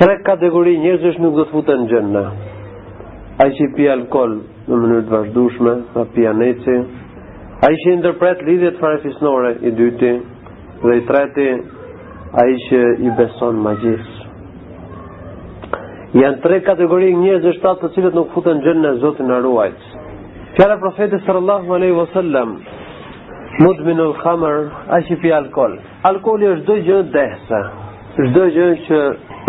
Tre kategori njerëzish nuk do të futen xhennet. Ai që pi alkool në mënyrë të vazhdushme, apo pianeci, ai që i ndërpret lidhjet farefisnore i dyti, dhe i treti, ai që i beson magjisë. Janë tre kategori njerëzish të cilët nuk futen xhennet, Zoti na ruajt. Fjala e Profetit sallallahu alaihi wasallam. Mudminul khamër, ai që pi alkool. Alkooli është çdo gjë dehse. Çdo gjë që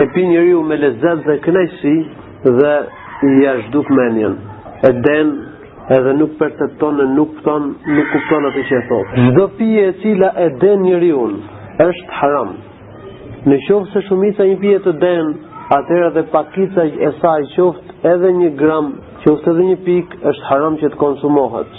e pi njeriu me lezet dhe kënaqësi dhe ia zhduk mendjen. E den edhe nuk percepton e nuk kupton, nuk kupton atë që e thotë. Çdo pije e cila e den njeriun është haram. Në qoftë se shumica e një pije të den, atëherë dhe pakica e saj qoftë edhe një gram, qoftë edhe një pikë, është haram që të konsumohet.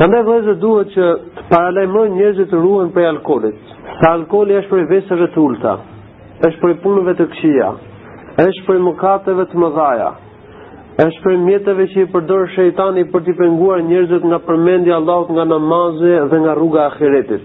Prandaj vëllezër duhet që të paralajmërojmë njerëzit të ruhen prej alkoolit. Se alkooli është prej veseve të ulta, është prej punëve të këqija, është prej mëkateve të mëdha. Është prej mjeteve që i përdor shejtani për t'i penguar njerëzit nga përmendja e Allahut, nga namazi dhe nga rruga e ahiretit.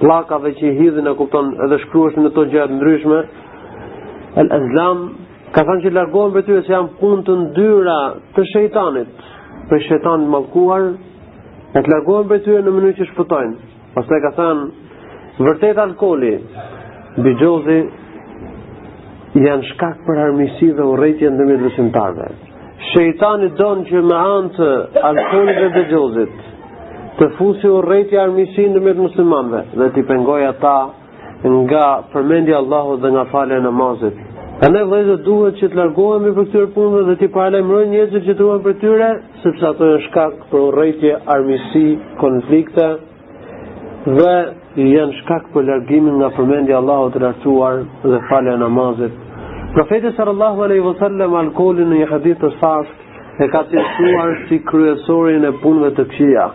pllakave që i hidhin e kupton edhe shkruheshin në to gjëra të ndryshme al azlam ka thënë që të largohen prej tyre se janë punë të ndyra të shejtanit prej shejtanit të mallkuar e të largohen prej tyre në mënyrë që të shpëtojnë pastaj ka thënë vërtet alkooli bixhozi janë shkak për armiqësi dhe urrejtje ndërmjet besimtarëve shejtani don që me anë të alkoolit dhe bixhozit Të fusi urrejtje armiqësi ndërmjet muslimanëve dhe t'i pengojë ata nga përmendja e Allahut dhe nga falja e namazit. Andaj vëllezër duhet që të largohemi prej këtyre punëve dhe t'i paralajmërojmë njerëzit që të ruhen prej tyre, sepse ato janë shkak për urrejtje, armiqësi, konflikte dhe janë shkak për largimin nga përmendja e Allahut të lartuar dhe falja e namazit. Profeti sallallahu alaihi wasallam alkoolin në një hadith të saktë e ka cilësuar si kryesorin e punëve të këqija.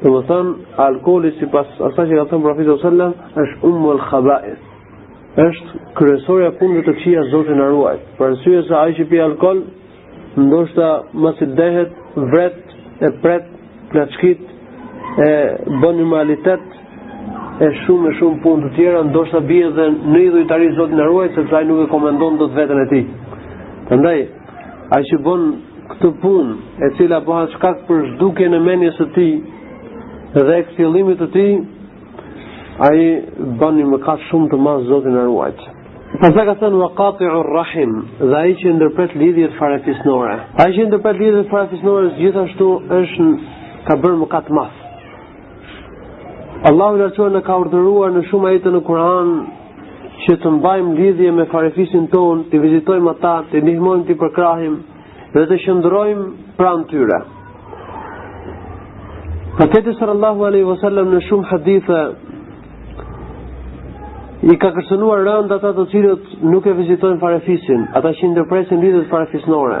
Domethënë, alkooli sipas asaj që ka thënë Profeti sallallahu alaihi wasallam, është ummul khabaith. është kryesorja e punëve të këqija Zoti na ruajt. Për arsye se ai që pi alkool, ndoshta mbasi dehet, vret, e pret, plaçkit, e bën imoralitet, e shumë e shumë punë të tjera, ndoshta bie dhe në idhujtari Zoti na ruajt, sepse ai nuk e komandon dot veten e tij. Prandaj Ai që bën këtë punë, e cila bëhet shkak për zhdukjen e mendjes së tij dhe e kthjellimit të tij, ai bën një mëkat shumë të madh Zoti na ruajt. Pastaj ka thënë wa qati'u rahim, dhe ai që ndërpret lidhjet farefisnore. Ai që ndërpret lidhjet farefisnore gjithashtu është ka bërë mëkat të madh. Allahu i lartësuar ka urdhëruar në shumë ajete në Kur'an që të mbajmë lidhje me farefisin tonë, t'i vizitojmë ata, t'i ndihmojmë, t'i përkrahim dhe të qëndrojmë pranë tyre. Profeti sallallahu alaihi wasallam në shumë hadithe i ka kërcënuar rëndë ata të cilët nuk e vizitojnë farefisin, ata që i ndërpresin lidhjet farefisnore.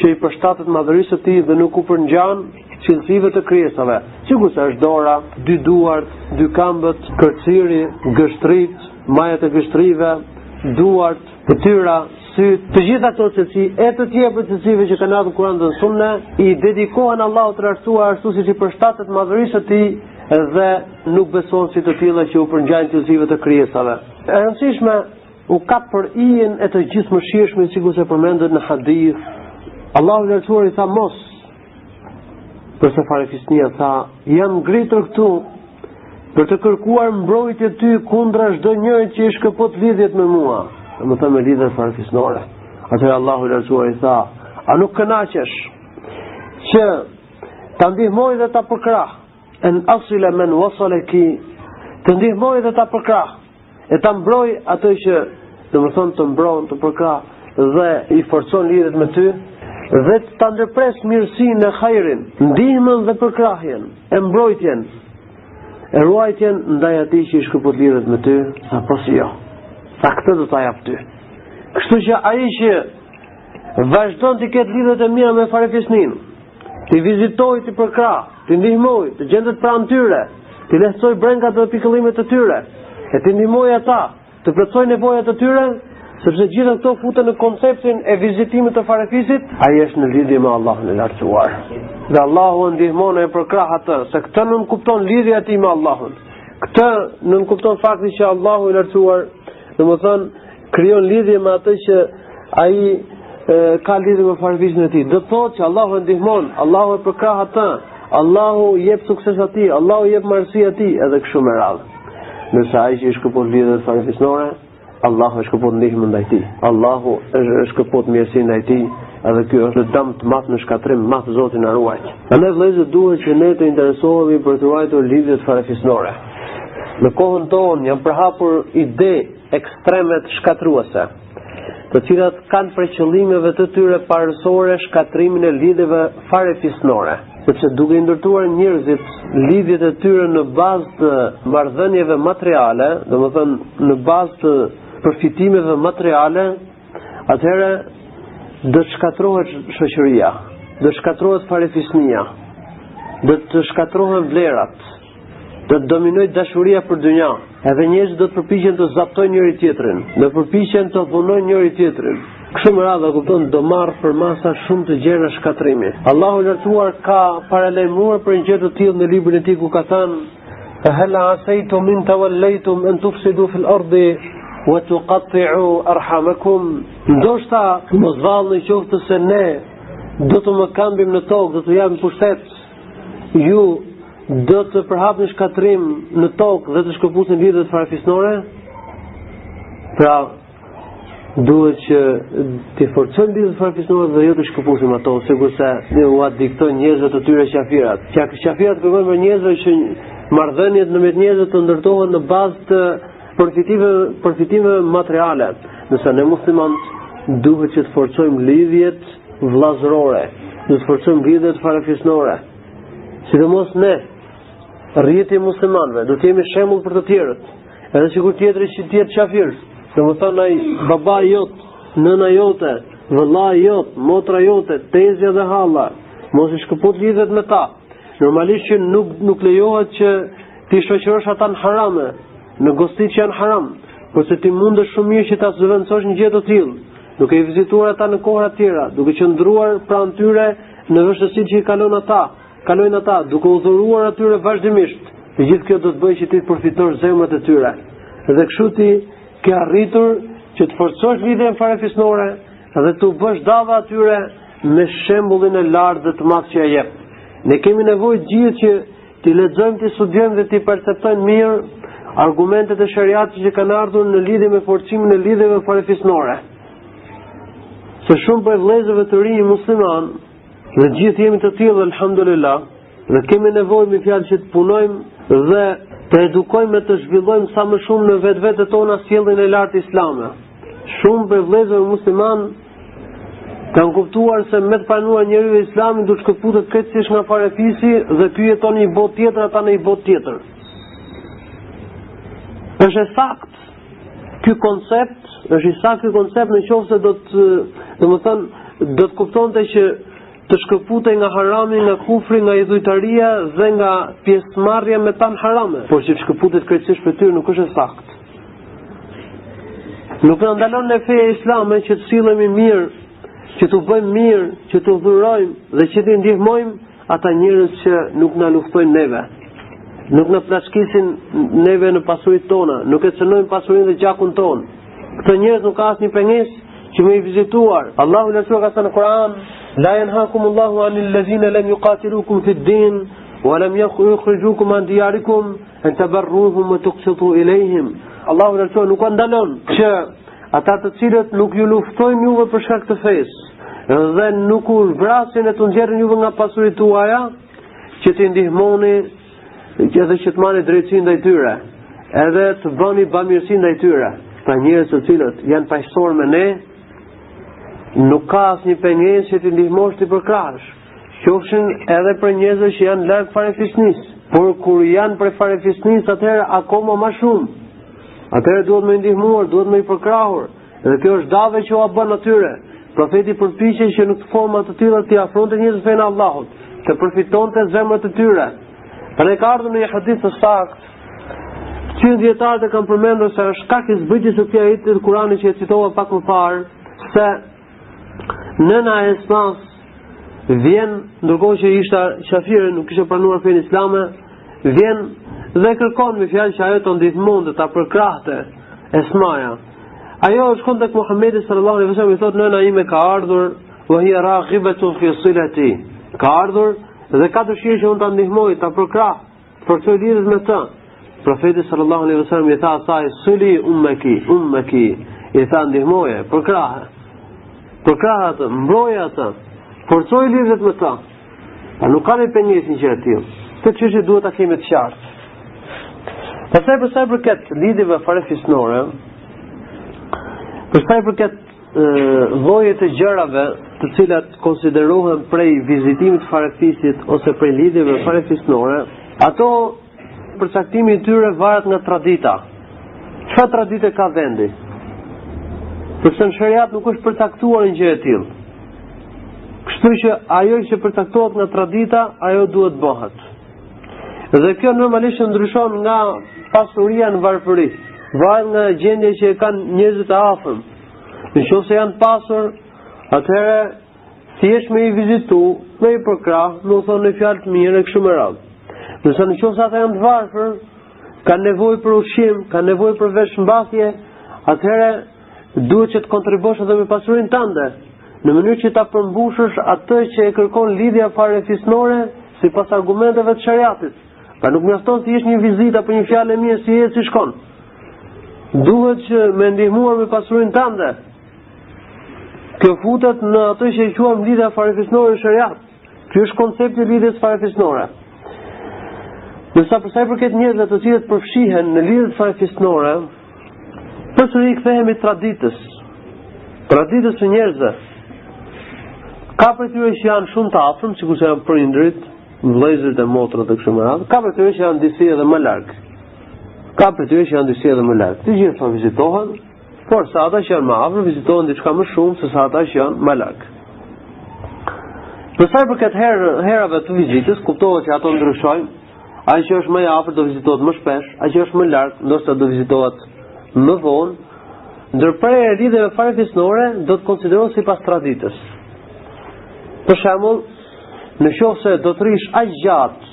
që i përshtatet madhërisë së tij dhe nuk u përngjan cilësive të krijesave, sikurse është dora, dy duart, dy kambët, kërciri, gishtrinjtë, majat e gishtrinjve, duart, fytyra, sytë, të gjitha këto cilësi e të tjera prej cilësive që kanë ardhur në Kur'an dhe në Sunnet i dedikohen Allahut të lartësuar ashtu siç i përshtatet madhërisë së tij dhe nuk besohen si të tilla që u përngjajnë cilësive të krijesave. E rëndësishme u kap për ijen e të Gjithëmëshirshmit sikurse përmendet në hadith. Allahu i lartësuar i tha mos. Përse farefisnia tha, jam ngritur këtu për të kërkuar mbrojtje ty kundra çdo njëri që i shkëpot lidhjet me mua, domethënë me lidhjet farefisnore. Atëherë Allahu i lartësuar i tha, a nuk kënaqesh që ta ndihmoj dhe ta përkrah En asile men wasaleki ta ndihmoj dhe ta përkrah. E ta mbroj atë që domethënë të mbron, të përkrah dhe i forcon lidhjet me ty dhe ta ndërpres mirësinë, hajrin, ndihmën dhe përkrahjen, e mbrojtjen, e ruajtjen ndaj atij që i shkëput lidhjet me ty, tha posi jo. Tha këtë do ta jap ty. Kështu që ai që vazhdon t'i ketë lidhjet e mira me farefisninë, T'i vizitojë, t'i përkrahë, t'i ndihmojë, të gjendet pranë tyre, t'i lehtësojë brengat dhe pikëllimet e tyre, e t'i ndihmojë ata, të plotësojë nevojat e tyre, sepse gjithë këto futen në konceptin e vizitimit të farefisit, ai është në lidhje me Allahun e lartësuar. Dhe Allahu e ndihmon e përkrah atë, se këtë nënkupton lidhja e tij me Allahun. Këtë nënkupton fakti që Allahu i lartësuar, domethënë, krijon lidhje me atë që ai ka lidhje me farefisin e tij. Do të thotë që Allahu e ndihmon, Allahu e përkrah atë, Allahu i jep sukses atij, Allahu i jep mbarësi atij edhe kështu me radhë. Ndërsa ai që i shkëput lidhjet farefisnore, Allahu e shkëput ndihmën ndaj tij. Allahu e shkëput mirësinë ndaj tij, edhe ky është në dëm të madh në shkatërrim të madh, Zoti na ruajt. Andaj vëllezër duhet që ne të interesohemi për të ruajtur lidhjet farefisnore. Në kohën tonë janë përhapur ide ekstreme, shkatërruese, të cilat kanë prej qëllimeve të tyre parësore shkatërrimin e lidhjeve farefisnore, sepse duke i ndërtuar njerëzit lidhjet e tyre në bazë të marrëdhënieve materiale, domethënë në bazë të përfitimeve materiale, atëherë do të shkatërrohet shoqëria, do të shkatërrohet farefisnia, do të shkatërrohen vlerat, do të dominoj dashuria për dynja, edhe njerëzit do të përpiqen të zaptojnë njëri tjetrin, do të përpiqen të dhunojnë njëri tjetrin. Kështu me radhë, kupton, do marrë përmasa shumë të gjera shkatrimi. Allahu lartuar ka paralajmëruar për një gjë të tillë në librin e tij ku ka thënë: "Fa hal asaytum in tawallaytum an tufsidu fil ardi wa tuqatti'u arhamakum?" Ndoshta mos vallë në qoftë se ne do të mëkëmbim në tokë, do t'u japim pushtet Ju do të përhapni shkatrim në tokë dhe të shkëpusni lidhjet farefisnore? Pra, duhet që t'i forcojmë lidhjet farefisnore dhe jo të shkëpusim ato, sikurse ua diktojnë njerëzve të tyre qafirat. Qa qafirat kërkojnë për njerëzve që marrëdhëniet në mes njerëzve të ndërtohen në bazë të përfitimeve përfitimeve materiale. Ndërsa ne musliman duhet që të forcojmë lidhjet vllazërore, du të forcojmë lidhjet farefisnore. Sidomos ne, rrjeti muslimanëve, du të jemi shembull për të tjerët. Edhe sikur tjetri që të jetë qafir, domethënë ai baba jot, nëna jote, vëlla jot, motra jote, tezja dhe halla, mos i shkëput lidhjet me ta. Normalisht që nuk nuk lejohet që t'i shoqërosh ata në harame, në gostit që janë haram, porse ti mundesh shumë mirë që ta zëvendësosh një gjë të tillë. duke i vizituar ata në kohra të tjera, duke qëndruar pranë tyre në vështirësitë që i kalon ata, kalojnë ata, duke u dhuruar atyre vazhdimisht, e gjithë kjo do të bëjë që ti të përfitosh zemrat e tyre, dhe kështu ti ke arritur që të forcosh lidhjen farefisnore dhe t'u bësh dava atyre me shembullin e lartë dhe të madh që e jep. Ne kemi nevojë gjithë që T'i lexojmë, t'i studiojmë dhe t'i perceptojmë mirë argumentet e shariatit që kanë ardhur në lidhje me forcimin e lidhjeve farefisnore. Se shumë prej vëllezërve të rinj musliman, dhe gjithë jemi të tillë alhamdulillah, dhe kemi nevojë me një fjalë që të punojmë dhe të edukojmë e të zhvillojmë sa më shumë në vetvetet tona sjelljen e lartë islame. Shumë prej vllezërve musliman kanë kuptuar se me të pranuar njeriu islamin du të shkëputet krejtësisht nga farefisi dhe ky jeton në një botë tjetër ata në një botë tjetër. Është i saktë ky koncept, është i saktë ky koncept në qoftë se do të, domethënë, do të kuptonte që të shkëputej nga harami, nga kufri, nga idhujtaria dhe nga pjesëmarrja me ta në harame. Por që të shkëputet krejtësisht prej tyre nuk është e saktë. Nuk na ndalon ne feja islame që të sillemi mirë, që t'u bëjmë mirë, që t'u dhurojmë dhe që t'i ndihmojmë ata njerëz që nuk na luftojnë neve. Nuk na plaçkitin neve në pasuritë tona, nuk e cënojnë pasurinë dhe gjakun tonë. Këta njerëz nuk ka asnjë pengesë që me i vizituar. Allahu ka thënë në Kur'an, la yanhaakum Allahu anil ladhina lam yuqatilukum fid din wa lam yukhrijukum min diyarikum an tabarruhum wa tuqsitu ilayhim, Allahu nuk ua ndalon që ata të cilët nuk ju luftojnë juve për shkak të fesë, dhe nuk u vrasin e t'ju nxjerrin juve nga pasuritë tuaja që t'i ndihmoni edhe që të mbani drejtësi ndaj tyre edhe të bëni bamirësi ndaj tyre pra njerëz të cilët janë paqësorë me ne nuk ka asnjë pengesë që t'i ndihmosh t'i përkrahësh Qofshin edhe prej njerëzve që janë larg farefisnisë, por kur janë prej farefisnisë, atëherë akoma më shumë. Atëherë duhet me i ndihmuar, duhet me i përkrahur. Dhe kjo është dave që ua bën atyre. Profeti përpiqej që në këtë forma të tilla t'i afronte njerëzit në fenë e Allahut, të përfitonte zemrat e tyre. Pra na ka ardhur në një hadith të saktë, që dietarët e kanë përmendur se është shkak i zbritjes së këtij ajeti të Kuranit që e citova pak më parë, se Nëna e Esmasë vjen, ndërkohë që ishte qafire, nuk e kishte pranuar fenë islame, vjen dhe kërkon me fjalë që ajo ta ndihmonte ta përkrahte Esmaja. Ajo shkon tek Muhamedi sallallahu alaihi wasallam i thotë nëna ime ka ardhur wa hiya raghibatun fi silati. Ka ardhur dhe ka dëshirë që unë ta ndihmoj, ta përkrah. Të forcoj lidhjet me të, profeti sallallahu alaihi wasallam i tha asaj sili ummaki, ummaki, i tha ndihmoje, përkrahe. Përkrahe atë, mbroje atë. Forcoji lidhjet me të. Pra nuk ka një pengesë një gjë e tillë. Këtë çështje duhet ta kemi të qartë. Pastaj për sa i përket lidhjeve farefisnore, për sa i përket llojet e gjërave të cilat konsiderohen prej vizitimit të farefisit ose prej lidhjeve farefisnore, ato përcaktimi i tyre varet nga tradita. Çfarë tradite ka vendi? Sepse në shariat nuk është përcaktuar një gjë e tillë. Kështu që ajo që përcaktohet nga tradita, ajo duhet të bëhet. Dhe kjo normalisht ndryshon nga pasuria në varfëri, varet nga gjendja që e kanë njerëzit e afërm. Në qoftë se janë të pasur, atëherë thjesht me i vizitu, me i përkrah, me u thënë një fjalë të mirë e kështu me radhë. Ndërsa në qoftë se ata janë të varfër, kanë nevojë për ushqim, kanë nevojë për veshmbathje, atëherë duhet që të kontribosh edhe me pasurinë tënde, në mënyrë që ta përmbushësh atë që e kërkon lidhja farefisnore sipas argumenteve të shariatit. Pra nuk mjafton thjesht një vizitë apo një fjalë e mirë si je si shkon. Duhet që me ndihmuar me pasurinë tënde. Kjo futet në atë që e quajmë lidhja farefisnore në shariat. Ky është koncepti i lidhjes farefisnore. Ndërsa përsa i përket njerëzve të cilët përfshihen në lidhjet farefisnore, përsëri i kthehemi traditës. Traditës së njerëzve. Ka prej tyre që janë shumë të afërm, sikurse janë prindërit, vëllezërit e motrat e kështu me radhë. Ka prej tyre që janë disi edhe më larg. Ka prej tyre që janë disi edhe më larg. Të gjithë ata vizitohen, porse ata që janë më afër vizitohen diçka më shumë se sa ata që janë më larg. Përsa i përket herë, herave të vizitës, kuptohet që ato ndryshojnë. Ai që është më i afërt do vizitohet më shpesh, ai që është më larg ndoshta do vizitohet më vonë. Ndërprerja e lidhjeve farefisnore do të konsiderohet sipas traditës. Për shembull, në qoftë se do të rrish aq gjatë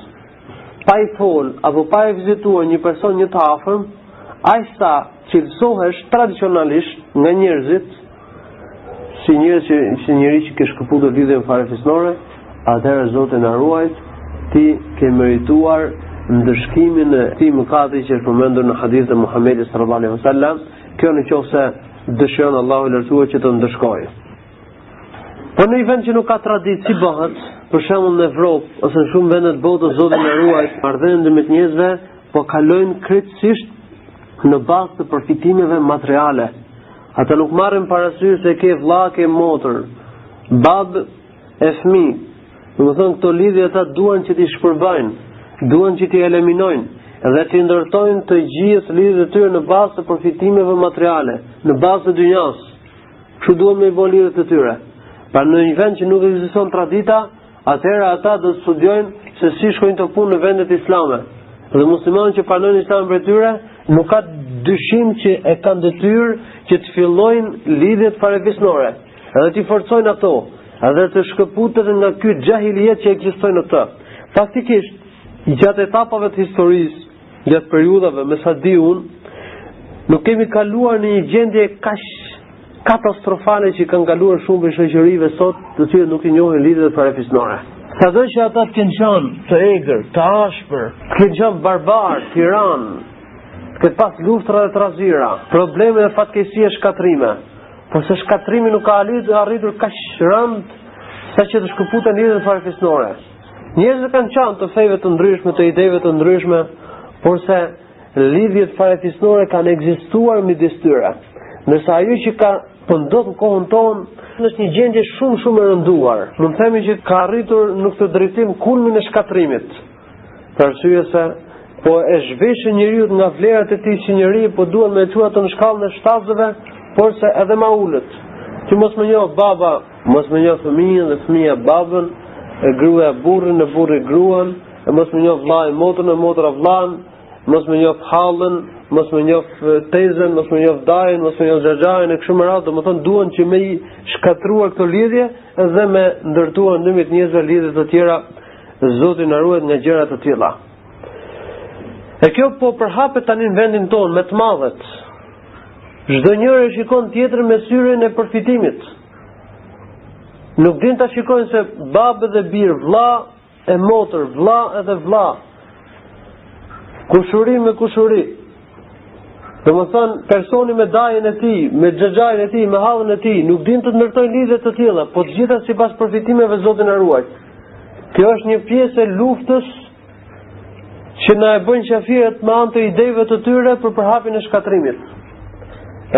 Pa i folë, apo pa e vizitua një person një të afërm, aq sa cilësohesh tradicionalisht nga njerëzit si një si, si njëri që ke shkëputur lidhjen farefisnore, atëherë Zoti na ruajt, ti ke merituar ndëshkimin e atij mëkati që është përmendur në hadithet e Muhamedit sallallahu alaihi wasallam, kjo në qoftë se dëshiron Allahu i Lartësuar që të ndëshkojë. Po në një vend që nuk ka traditë, si bëhet, për shembull në Evropë, ose në shumë vende të botës, Zoti na ruajt, marrëdhëniet ndërmjet njerëzve po kalojnë krejtësisht në bazë të përfitimeve materiale. Ata nuk marrin parasysh se ke vlla, ke motër, bab e fëmi. Domethënë këto lidhje ata duan që t'i shpërbajnë, duan që t'i eliminojnë dhe t'i ndërtojnë të gjitha lidhjet e tyre në bazë të përfitimeve materiale, në bazë të dynjasë. Kështu duan me i bo lidhjet e tyre. Pra në një vend që nuk ekziston tradita, atëherë ata do të studiojnë se si shkojnë këto punë në vendet islame. Dhe muslimanët që pranojnë islamin prej tyre, nuk ka dyshim që e kanë detyrë që të fillojnë lidhjet farefisnore, edhe t'i forcojnë ato, edhe të shkëputen nga ky xhahilijet që ekziston në të. Faktikisht, gjatë etapave të historisë, Gjatë periudhave, me sa di unë, nuk kemi kaluar në një gjendje kaq katastrofale që kanë kaluar shumë prej shoqërive sot, të cilat nuk i njohin lidhjet farefisnore. Sado që ata të kenë qenë të egër, të ashpër, të kenë qenë barbarë, tiranë, të kenë pas luftra dhe trazira, probleme dhe fatkeqësi e shkatërrime. Porse shkatërrimi nuk ka arritur kaq rëndë saqë të shkëputen lidhjet farefisnore. Njerëzit kanë qenë të fejve të ndryshme, të ideve të ndryshme, porse lidhjet farefisnore kanë ekzistuar midis tyre. Ndërsa ajo që po ndodh në kohën tonë, është një gjendje shumë shumë e rënduar. Mund të themi që ka arritur në këtë drejtim kulmin e shkatrimit. Për arsye se po e zhveshin njeriun nga vlerat e tij si njeri, po duan me e çu atë në shkallën e shtazëve, porse edhe ma ulët. Që mos me njoft baba Mos me njoft fëmijën dhe fëmija babën, e gruaja burrin e burri gruan, e mos me njoft vllai motrën e motra vllain, mos me njoft hallën, mos me njoft tezën, mos me njoft dajën, mos me njoft xhaxhain e kështu me radhë, domethënë duan që me i shkatruar këto lidhje dhe me ndërtuar ndërmjet njerëzve lidhje të tjera, Zoti na ruajt nga gjëra të tilla. E kjo po përhapet tani në vendin tonë me të madhe, Çdo njëri e shikon tjetrin me syrin e përfitimit. Nuk din ta shikojnë si babë dhe bir, vlla e motër, vlla edhe vlla. Kushuri me kushuri. Domethënë, personi me dajën e tij, me xhaxhain e tij, me hallën e tij, nuk din të ndërtojnë lidhje të tilla, po të gjitha sipas përfitimeve Zoti na ruajt. Kjo është një pjesë e luftës që na e bëjnë qafirat me anë të idejve të tyre për përhapjen e shkatrimit.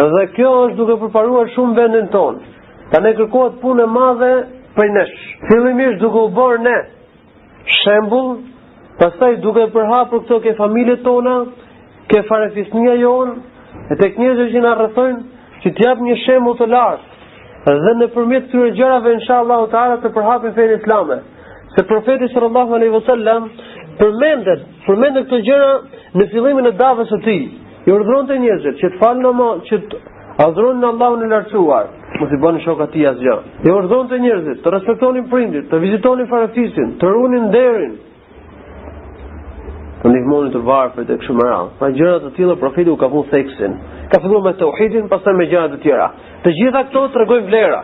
Edhe kjo është duke përparuar shumë në vendin tonë. Tani kërkohet punë e madhe prej nesh. Fillimisht duke u bërë ne shembull, pastaj duke përhapur këto ke familjet tona, Ke farefisnia jonë, e tek njerëzit që na rrethojnë, që të japim një shembull të lartë. Dhe nëpërmjet këtyre gjërave inshallahu taala të përhapim fenë islame. Se profeti sallallahu alaihi wasallam përmendte, përmendte këto gjëra në fillimin e davës së tij. I urdhëronte njerëzit që të falin namaz, që të adhuronin Allahun e lartësuar, mos i bënin shok atij asgjë. I urdhëronte njerëzit, të respektonin prindit, të vizitonin farefisin, të ruanin nderin, të ndihmonin të varfrit e kështu me radhë. Pra gjëra të tilla profeti u ka vënë theksin. Ka filluar me tauhidin, pastaj me gjëra të tjera. Të gjitha këto tregojnë vlera.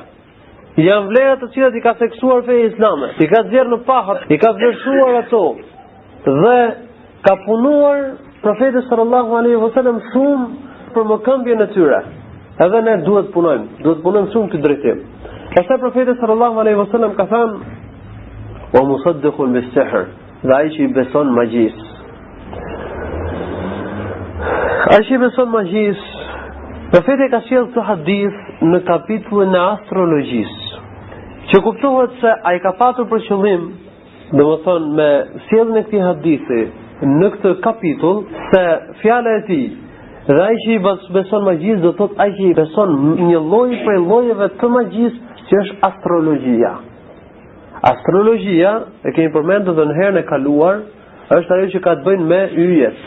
Janë vlera të cilat i ka theksuar feja islame. I ka nxjerrë në pah, i ka vlerësuar ato dhe ka punuar Profeti sallallahu alaihi wasallam shumë për mëkëmbjen e tyre. Edhe ne duhet të punojmë, duhet të punojmë shumë në këtë drejtim. Pastaj profeti sallallahu alaihi wasallam ka thënë: "Wa musaddiqun bis-sihr", dhe ai që i beson magjisë. Ai që i beson magjisë, profeti ka sjellë këtë hadith në kapitullin e astrologjisë. Që kuptohet se ai ka patur për qëllim Domethënë me sjelljen e këtij hadithi në këtë kapitull se fjala e tij dhe ai që i beson magjisë do të thotë ai që i beson një lloj prej llojeve të magjisë që është astrologjia. Astrologjia e kemi përmendur edhe në herën e kaluar, është ajo që ka të bëjë me yjet.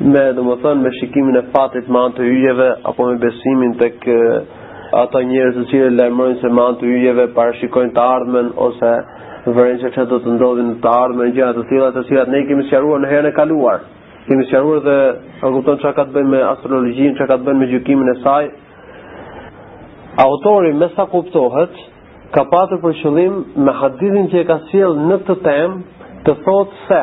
me domethënë me shikimin e fatit me anë të yjeve apo me besimin tek ata njerëz të cilët lajmërojnë se me anë të yjeve parashikojnë të ardhmen ose vërejnë që do të ndodhin në të ardhmen gjëra të tilla të cilat ne i kemi sqaruar në herën e kaluar kemi sqaruar dhe a kupton çka ka të bëjë me astrologjinë çka ka të bëjë me gjykimin e saj autori me sa kuptohet ka patur për qëllim me hadithin që e ka sjellë në këtë temë të thotë se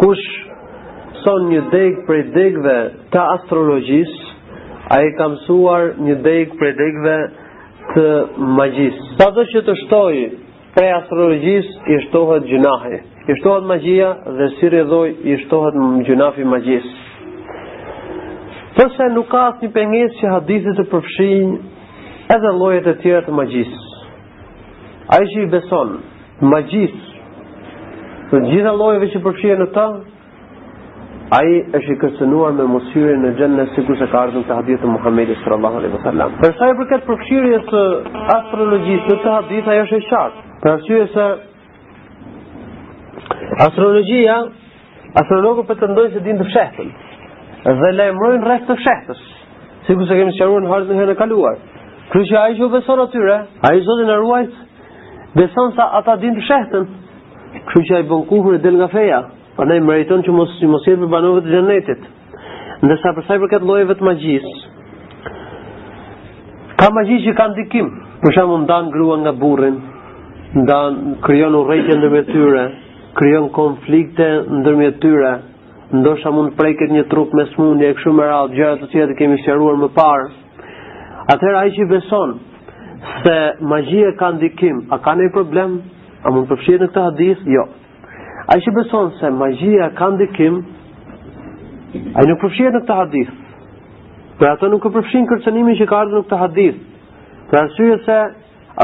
Kush mëson një degë prej degëve të astrologjisë, ai ka mësuar një degë prej degëve të magjisë. Sado që të shtojë prej astrologjisë, i shtohet gjynahi. I shtohet magjia dhe si rrjedhojë, i shtohet gjynahi i magjisë. Porse nuk ka asnjë pengesë që hadithi të përfshijë edhe llojet e tjera të magjisë. Ai që i beson magjisë e të gjitha llojeve që përfshihen në ta, ai është i kërcënuar me moshyrje në xhennet sikurse ka ardhur në hadithet e Muhamedit sallallahu alaihi wasallam. Për sa i përket përfshirjes së astrologjisë në këtë hadith ajo është e qartë. Për arsye se Astrologjia, astrologët pretendojnë se dinë të fshehtën, dhe lajmërojnë rreth të fshehtës, sikurse kemi sqaruar në hartë në herën e kaluar. Kështu që ai që u beson atyre, ai Zoti na ruajt, beson se ata dinë të fshehtën, kështu që ai bën kufër e del nga feja, Prandaj meriton që mos si mos jetë prej banorëve të xhenetit. Ndërsa për sa i përket llojeve të magjisë, ka magji që kanë ndikim. Për shembull ndan gruan nga burri, ndan krijon urrejtje ndërmjet tyre, krijon konflikte ndërmjet tyre, ndoshta mund të preket një trup me smundje e kështu me radhë, gjëra të cilat i kemi sqaruar më parë. Atëherë ai që beson se magjia ka ndikim, a ka ndonjë problem? A mund të përfshihet në këtë hadith? Jo. Ai që beson se magjia ka ndikim, ai nuk përfshihet në këtë hadith. Pra atë nuk e përfshin kërcënimi që ka ardhur në këtë hadith. Për arsye se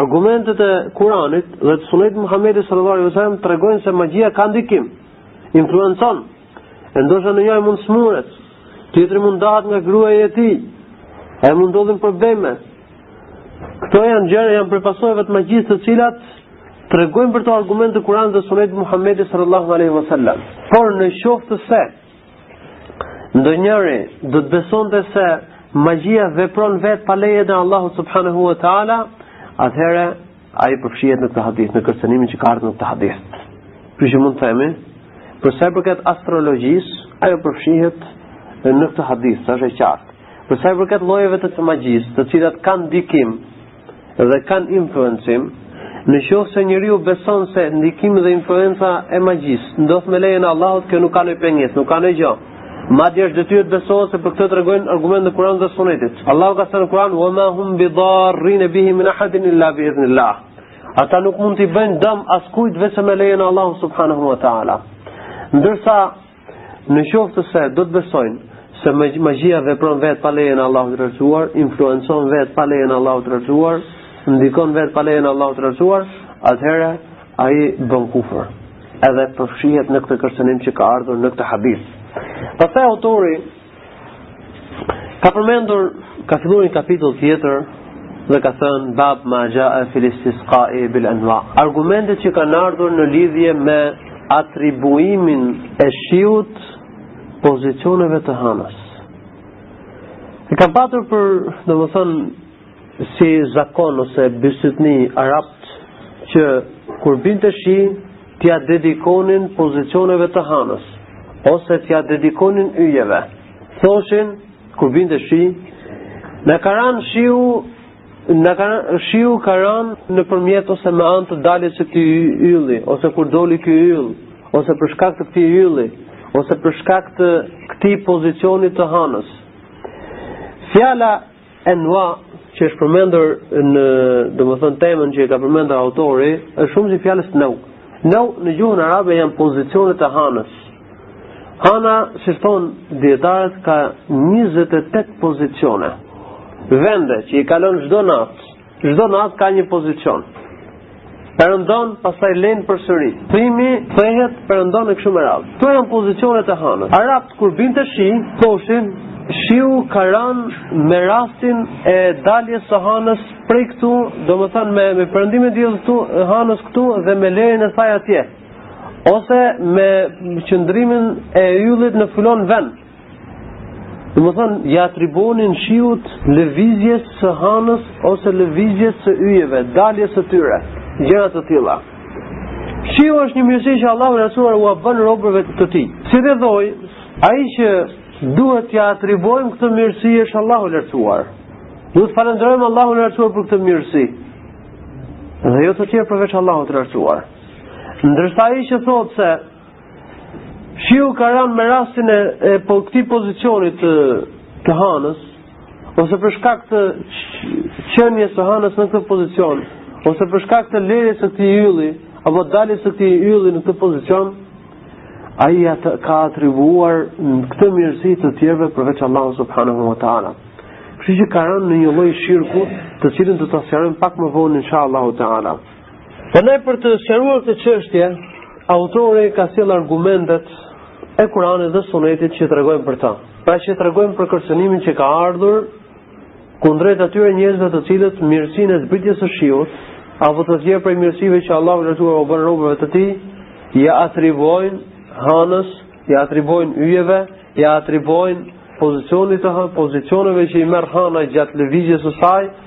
argumentet e Kuranit dhe të Sunetit të Muhamedit sallallahu alaihi wasallam tregojnë se magjia ka ndikim, influencon. E ndoshta njëri mund smuret, tjetri mund ndahet nga gruaja e tij. E mund ndodhin probleme, Këto janë gjëra janë prej pasojave të magjisë të cilat tregojnë për to argumentet e Kuranit dhe Sunetit Muhamedi sallallahu alaihi wasallam. Por në qoftë se ndonjëri do të besonte se magjia vepron vetë pa leje të Allahut subhanahu wa taala, atëherë ai përfshihet në këtë hadith, në kërcënimin që ka ardhur në këtë hadith. Kjo që mund të themi, për sa i përket astrologjisë, ajo përfshihet në këtë hadith, është e qartë. Për sa i përket llojeve të të magjisë, të cilat kanë ndikim dhe kanë influencim, në qoftë se njeriu beson se ndikimi dhe influenca e magjisë ndodh me lejen e Allahut, kjo nuk ka ndonjë pengesë, nuk ka ndonjë gjë. Madje është detyrë të besohet se për këtë tregojnë argumentet e Kuranit dhe Sunetit. Allahu ka thënë në Kuran: "Wa ma hum bidarrin bihi min ahadin illa bi idhnillah." Ata nuk mund t'i bëjnë dëm askujt veçse me lejen e Allahut subhanahu wa taala. Ndërsa Në qoftë se do të besojnë se magjia vepron vetë pa lejen e Allahut të Lartësuar, influencon vetë pa lejen e Allahut të Lartësuar, ndikon vetë pa lejen e Allahut të Lartësuar, atëherë ai bën kufër. Edhe përfshihet në këtë kërcënim që ka ardhur në këtë hadith. Pastaj autori Ka përmendur, ka filluar një kapitull tjetër dhe ka thënë bab ma jaa fil istisqa'i bil anwa. Argumentet që kanë ardhur në lidhje me atribuimin e shiut pozicioneve të hanës. E kanë patur për, domethënë, si zakon ose bestytni arabët që kur binte shi, t'ja dedikonin pozicioneve të hanës, ose t'ja dedikonin yjeve. Thoshin, kur binte shi, na ka ranë shiu, na ka ranë shiu, ka ranë nëpërmjet ose me anë të daljes së këtij ylli, ose kur doli ky yll, ose për shkak të këtij ylli, ose për shkak të këtij pozicioni të hanës. Fjala Enwa që është përmendur në, domethënë temën që e ka përmendur autori, është shumësi i fjalës nau. Nau në gjuhën arabe janë pozicionet e hanës. Hana, siç thonë dijetarët, ka 28 pozicione. Vende që i kalon çdo natë Çdo natë ka një pozicion. Perëndon, pastaj len përsëri. Thimi thuhet perëndon e kështu me radhë. Këto janë pozicionet e hanës. Arabët kur binte shi, thoshin shiu ka ranë me rastin e daljes së hanës prej këtu, domethënë me me perëndimin e diellit këtu, hanës këtu dhe me lindjen e saj atje. Ose me qëndrimin e yllit në filan vend. Domethënë, ia atribuonin shiut lëvizjes së hanës ose lëvizjes së yjeve, daljes së tyre, gjëra të tilla. Shiu është një mirësi që Allahu i Lartësuar ua bën robërve të tij. Si rrjedhojë, ai që duhet t'ia atribuojmë këtë mirësi është Allahu i Lartësuar. Duhet të falënderojmë Allahun e Lartësuar për këtë mirësi. Dhe jo të tjerë përveç Allahut të Lartësuar. Ndërsa ai që thotë se Shiu ka ranë me rastin e, e po këtij pozicioni të të Hanës ose për shkak të qenies së Hanës në këtë pozicion ose për shkak të lirjes së këtij ylli apo daljes së këtij ylli në këtë pozicion ai ia ka atribuar këtë mirësi të tjerëve përveç Allahut subhanahu wa taala. Kështu që ka ranë në një lloj shirku, të cilin do ta sqarojmë pak më vonë inshallah taala. Prandaj për të sqaruar këtë çështje, autori ka sjellë argumentet e Kuranit dhe Sunetit që tregojnë për ta. Pra që tregojnë për kërcënimin që ka ardhur kundrejt atyre njerëzve të cilët mirësinë e zbritjes së shiut apo të tjera prej mirësive që Allahu i Lartësuar u bën robërve të tij, ia atribuojnë hanës, ia atribuojnë yjeve, ia atribuojnë pozicionit, pozicioneve që i merr hana gjatë lëvizjes së saj,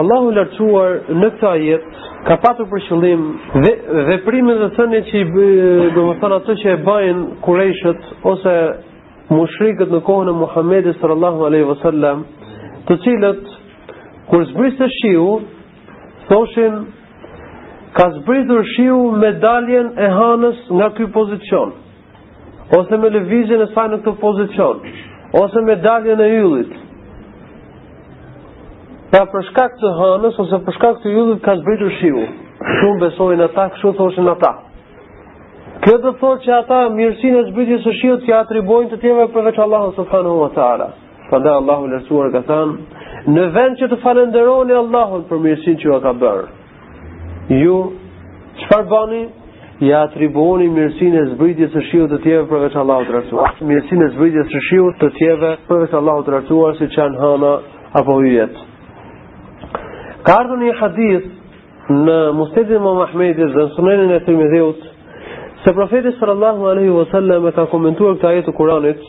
Allahu i lartësuar në këtë ajet ka patur për qëllim veprimin dhe thënien, domethënë atë që e bëjnë kurejshët ose mushrikët në kohën e Muhamedit sallallahu alaihi wasallam, të cilët kur zbriste shiu thoshin ka zbritur shiu me daljen e hanës nga ky pozicion. ose me lëvizjen e saj në këtë pozicion, ose me daljen e yllit. Pra për shkak të hanës ose për shkak të yllit ka zbritur shiu. Shumë besojnë ata, kështu thoshin ata. Kjo do të thotë që ata mirësinë e zbritjes së shiut t'ia atribuojnë të tjerëve përveç Allahut subhanahu wa taala. Prandaj Allahu i Lartësuar ka thënë, në vend që të falënderoni Allahun për mirësinë që jua ka bërë, Ju çfarë bani? Ia atribuoni mirësinë e zbritjes së shiut të tjerëve përveç Allahut të Lartësuar siç janë hana apo yjet. Ka ardhur një hadith në Musnedin e Imam Ahmedit dhe në Sunenin e Tirmidhiut se profeti sallallahu alaihi wasallam e ka komentuar këtë ajet të Kuranit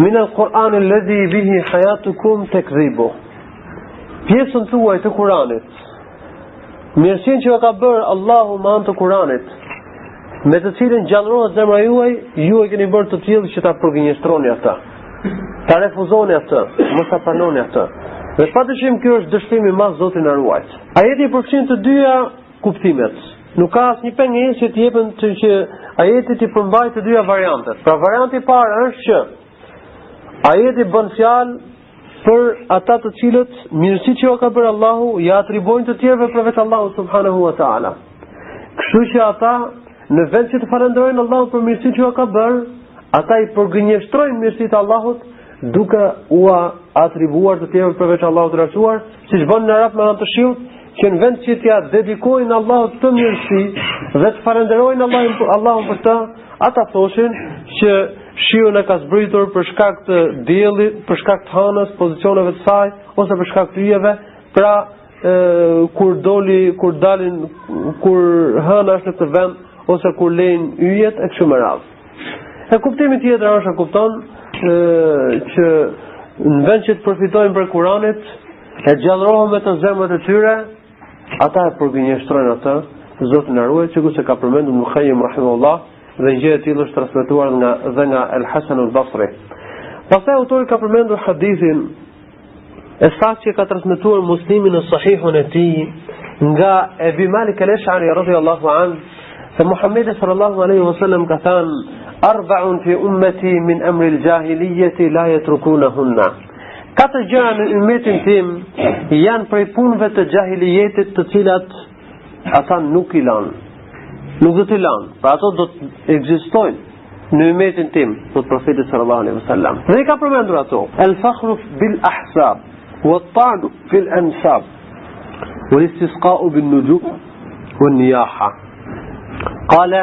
Min al Kur'an el-ledhi bihi hajatukum tekdhibu. Pjesën tuaj të Kur'anit, mirësinë që ju ka bërë Allahu me anë të Kur'anit, me të cilën gjallërohet zemra juaj, ju e keni bërë të tillë që ta përgënjeshtroni atë, ta refuzoni atë, mos ta pranoni atë. Dhe padyshim kjo është dështimi ma, Zoti na ruajt. Ajeti i përfshin të dyja Kuptimet. Nuk ka asnjë pengesë që të jepen të që ajeti t'i përmbajë të dyja variantet. Pra varianti parë është që ajeti bën fjalë për ata të cilët mirësitë që ua ka bërë Allahu, ia atribuojnë të tjerëve përveç Allahut subhanahu wa ta'ala. Kështu që ata, në vend që të falënderojnë Allahun për mirësitë që ua ka bërë, ata i përgënjeshtrojnë mirësitë e Allahut, duke ua atribuar të tjerëve përveç Allahut të Lartësuar, siç bënë në rast me anë të shiut, që në vend që t'ia dedikojnë Allahut këtë mirësi dhe të falënderojnë Allahun, Allahun për të, ata thoshin që shiu na ka zbritur për shkak të diellit, për shkak të hanës, pozicioneve të saj, ose për shkak të yjeve, pra e, kur doli, kur dalin, kur hëna është në këtë vend, ose kur lejnë yjet, e kështu me radhë. E kuptimi tjetër është e kupton e, që në vend që të përfitojnë prej Kuranit, E gjallërohen me të zemrat e tyre, ata e përgënjeshtrojnë atë, Zoti na ruajt, sikurse ka përmendur Ibën Kajim, rahimehullah, dhe gjë e tillë është transmetuar nga edhe nga El Hasan El Basri. Pastaj autori ka përmendur hadithin e saktë që ka transmetuar Muslimi në Sahihun e tij nga Ebi Malik El Ashari radhiyallahu anhu se Muhamedi sallallahu alaihi wasallam ka thënë arba'un fi ummati min amri al-jahiliyyati la yatrukunahunna. Katër gjëra në umetin tim janë prej punëve të xhahilijetit të cilat ata nuk i lanë. Nuk do t'i lanë, pra ato do të ekzistojnë në umetin tim, thot profeti sallallahu alaihi wasallam. Dhe i ka përmendur ato: El fakhru bil ahsab, wa ta'nu fil ansab, wa istisqa'u bin nujum, wa niyaha. Qala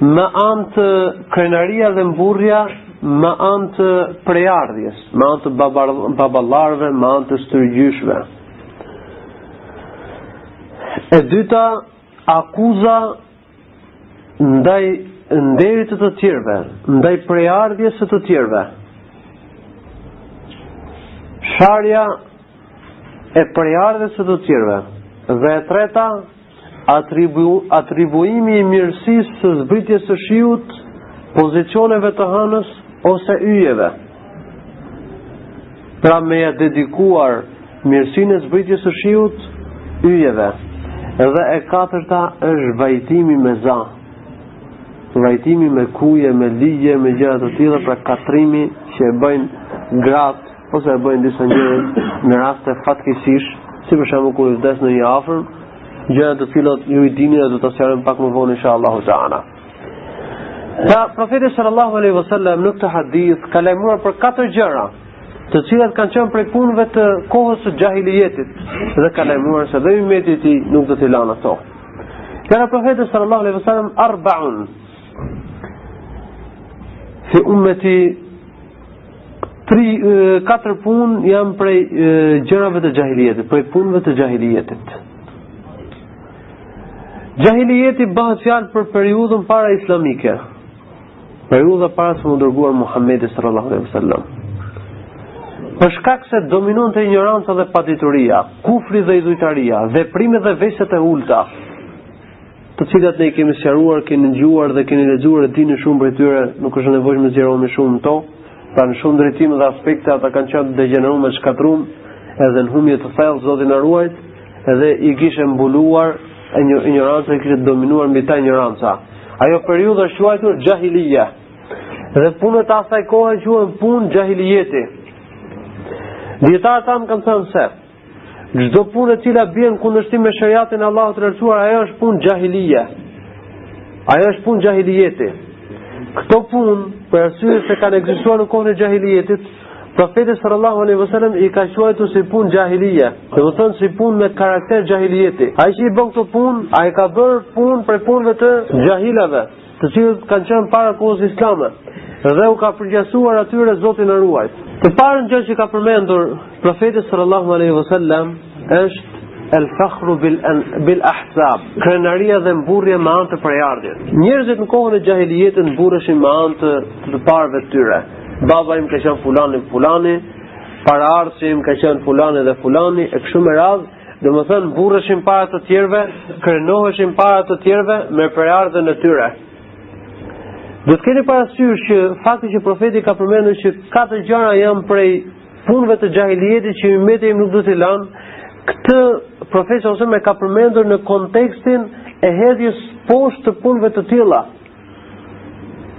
me anë të krenaria dhe mburrja me anë të prejardhjes, me anë të baballarëve, me anë të stërgjyshve. E dyta, akuza ndaj nderit të të tjerve, ndaj prejardhjes së të tjerve. Sharja e prejardhjes së të tjerve. Dhe e treta, Atribu, atribuimi i mirësisë së zbritjes së shiut pozicioneve të hanës ose yjeve. Pra me ia dedikuar mirësinë e zbritjes së shiut yjeve. Edhe e katërta është vajtimi me za. Vajtimi me kuje, me ligje, me gjëra të tilla, pra katrimi që e bëjnë gratë ose e bëjnë disa njerëz në raste fatkeqësie, si për shembull kur vdes ndonjë i afërm, gjëra të cilat ju i dini dhe do t'i sqarojmë pak më vonë inshallah ta'ala. Pra profeti sallallahu alaihi wasallam në këtë hadith ka lajmëruar për katër gjëra, të cilat kanë qenë prej punëve të kohës së xahilijetit dhe ka lajmëruar se dhe ummeti i tij nuk do t'i lanë ato. Kale profeti sallallahu alaihi wasallam arba'un fi ummeti Katër punë janë prej gjërave të xahilietit, prej punëve të xahilietit. Xahilieti bëhet fjalë për periudhën para islamike. Periudha para se me u dërguar Muhamedi sallallahu alaihi wasallam. Për shkak se dominonte injoranca dhe padituria, kufri dhe idhujtaria, veprimet dhe veset e ulta, të cilat ne i kemi sqaruar, keni dëgjuar dhe keni lexuar e dini shumë prej tyre, nuk është e nevojshme të zgjerohemi shumë në to. Pra në shumë drejtime dhe aspekte ata kanë qenë të degeneruar të shkatërrum, edhe në humje të thellë Zoti na ruajt, edhe i kishte mbuluar injoranca, kishte dominuar mbi ta injoranca. Ajo periudhë është quajtur xahilie. Dhe punët e asaj kohe quhen punë xahilieti. Dijetarët tanë kanë thënë se Çdo punë e cila bie në kundërshtim me shariatin e Allahut të lartësuar, ajo është punë xahilie. Ajo është punë xahilieti. Këto punë, për arsye se kanë ekzistuar në kohën e xahilietit, profeti sallallahu alaihi wasallam i ka quajtur si punë xahilie, domethënë si punë me karakter xahilieti. Ai që i bën këto punë, ai ka bërë punë prej punëve të xahilave. të cilët kanë qenë para kohës islame dhe u ka përngjasuar atyre Zoti na ruajt. Të parën gjë që ka përmendur profeti sallallahu alaihi wasallam është el fakhru bil bil ahsab, krenaria dhe mburrja me anë të prejardhjes. Njerëzit në kohën e xahilijetit mburreshin me anë të të parëve të tyre. Baba im ka qenë fulani fulani, paraardhësi im ka qenë fulani dhe fulani e kështu me radhë Domethënë, mburreshin para të tjerve, krenoheshin para të tjerve me prejardhjen e tyre. Do të keni parasysh që fakti që profeti ka përmendur që katër gjëra janë prej punëve të xahilietit që ummeti im nuk do t'i lanë, këtë profeti sallallahu alaihi wasallam e ka përmendur në kontekstin e hedhjes poshtë të punëve të tilla.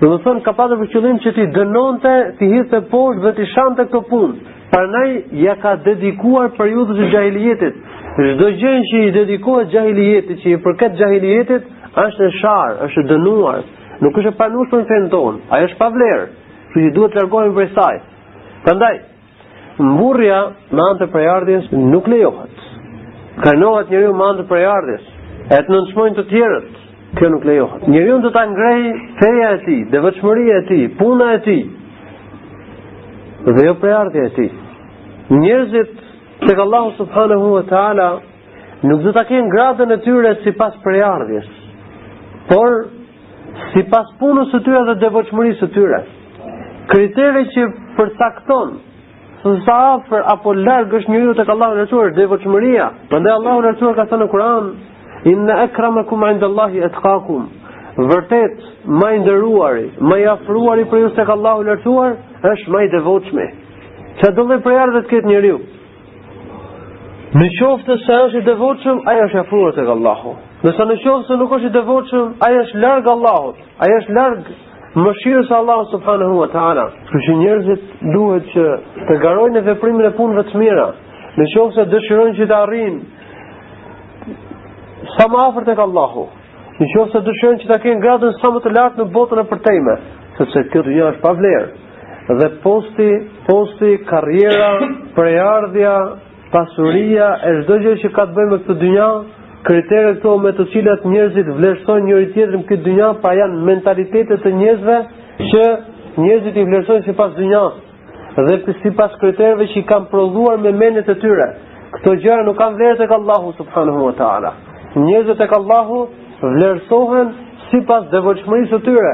Domethënë, ka patë për qëllim që t'i dënonte, t'i hidhte poshtë dhe t'i shante këto punë. Prandaj, ia ka dedikuar periudhës së xahilijetit. Çdo gjë që i dedikohet xahilijetit, që i përket xahilijetit, është e sharë, është e dënuar. Nuk është e pranueshme në fenë tonë, ajo është pa vlerë. Që duhet të largohemi prej saj. Prandaj, Mburrja me anë të prejardhjes nuk lejohet. Të krenohet njeriu me anë të prejardhjes, e të nënçmojë të tjerët. Kjo nuk lejohet. Njeriu do ta ngrejë feja e tij, devotshmëria e tij, puna e tij. Dhe jo prejardhja e tij. Njerëzit tek Allahu subhanahu wa taala nuk do ta kenë gradën e tyre sipas prejardhjes. Por Sipas punës së tyre dhe devotshmërisë së tyre. Kriteri që përcakton se sa afër apo larg është njeriu tek Allahu i Lartësuar, është devotshmëria. Prandaj Allahu i Lartësuar ka thënë në Kur'an: "Inna akramakum 'inda Allahi atqakum." Vërtet, më i nderuari, më i afruari prej jush tek Allahu i Lartësuar është më i devotshmi. Çfarëdolloj prejardhje të ketë njeriu? Në qoftë se është i devotshëm, ai është i afruar tek Allahu. Ndërsa në qoftë se nuk është i devotshëm, ai është larg Allahut. Ai është larg mëshirës së Allahut subhanahu wa taala. Kështu që njerëzit duhet që të garojnë në veprimin e punëve të mira. Në qoftë se dëshirojnë që të arrijnë sa më afër tek Allahu, në qoftë se dëshirojnë që ta kenë gradën sa më të lartë në botën e përtejme, sepse kjo dynja është pa vlerë. Dhe posti, posti, karriera, prejardhja, pasuria, e çdo gjë që ka të bëjë me këtë dynja, kritere këto me të cilat njerëzit vlerësojnë njëri tjetrin në këtë dynja, pra janë mentalitete të njerëzve që njerëzit i vlerësojnë sipas dynjas dhe sipas kritereve që i kanë prodhuar me mendjet e tyre. Këto gjëra nuk kanë vlerë tek Allahu subhanahu wa taala. Njerëzit tek Allahu vlerësohen sipas devotshmërisë së tyre,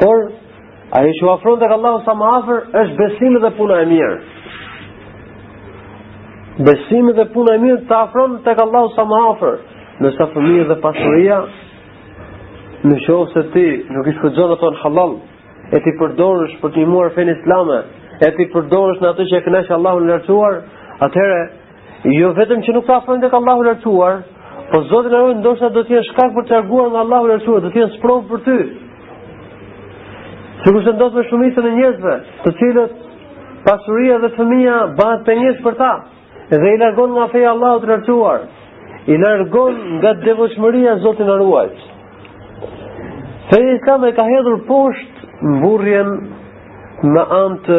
Por, ajo që ju afron tek Allahu sa më afër, është besimi dhe puna e mirë. Besimi dhe puna e mirë të afron tek Allahu sa më afër. Ndërsa fëmijët dhe pasuria, në qoftë se ti nuk i shfrytëzon ato në hallall, e t'i përdorësh për të ndihmuar fenë islame, e t'i përdorësh në atë që e kënaq Allahun e lartësuar, atëherë Jo vetëm që nuk të afrojnë tek Allahu i lartësuar, po Zoti na ruajt ndoshta do të jenë shkak për të larguar nga Allahu i lartësuar, do të jenë sprovë për ty. Sikurse ndodh me shumicën e njerëzve, të cilët pasuria dhe fëmija bëhet pengesë për ta dhe i largon nga feja e Allahut të lartësuar, i largon nga devotshmëria Zoti na ruajt. Feja Islame ka hedhur poshtë mburrjen me anë të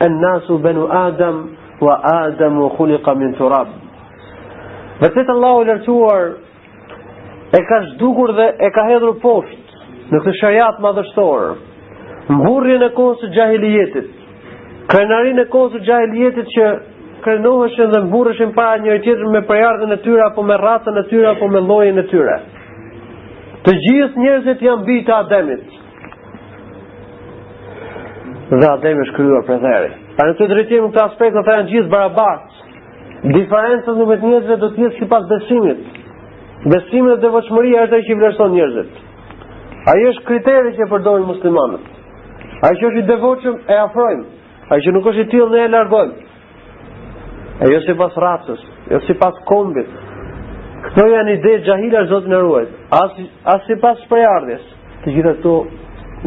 En nasu benu Adam wa Adam u khuliqa min turab. Vërtet Allahu i lartësuar e ka zhdukur dhe e ka hedhur poshtë në këtë sheriat madhështor mburrjen e kohës së xhahilijetit, krenarinë e kohës së xhahilijetit që krenoheshin dhe mburreshin para njëri tjetrit me prejardhjen e tyre apo me racën e tyre apo me llojin e tyre. Të gjithë njerëzit janë bij të Ademit. Dhe Ademi është krijuar prej dheu. Pra në këtë drejtim në këtë aspekt ata janë të gjithë barabartë. Diferenca në mes njerëzve do të jetë sipas besimit. Besimi dhe devotshmëria është ajo që i vlerëson njerëzit. Ai është kriteri që e përdorin muslimanët. Ai që është i devotshëm e afrojmë, ai që nuk është i tillë ne e largojmë. E jo sipas racës, jo sipas kombit. Këto janë ide xhahilijeti Zoti na ruajt. As as sipas prejardhjes. Të gjitha këto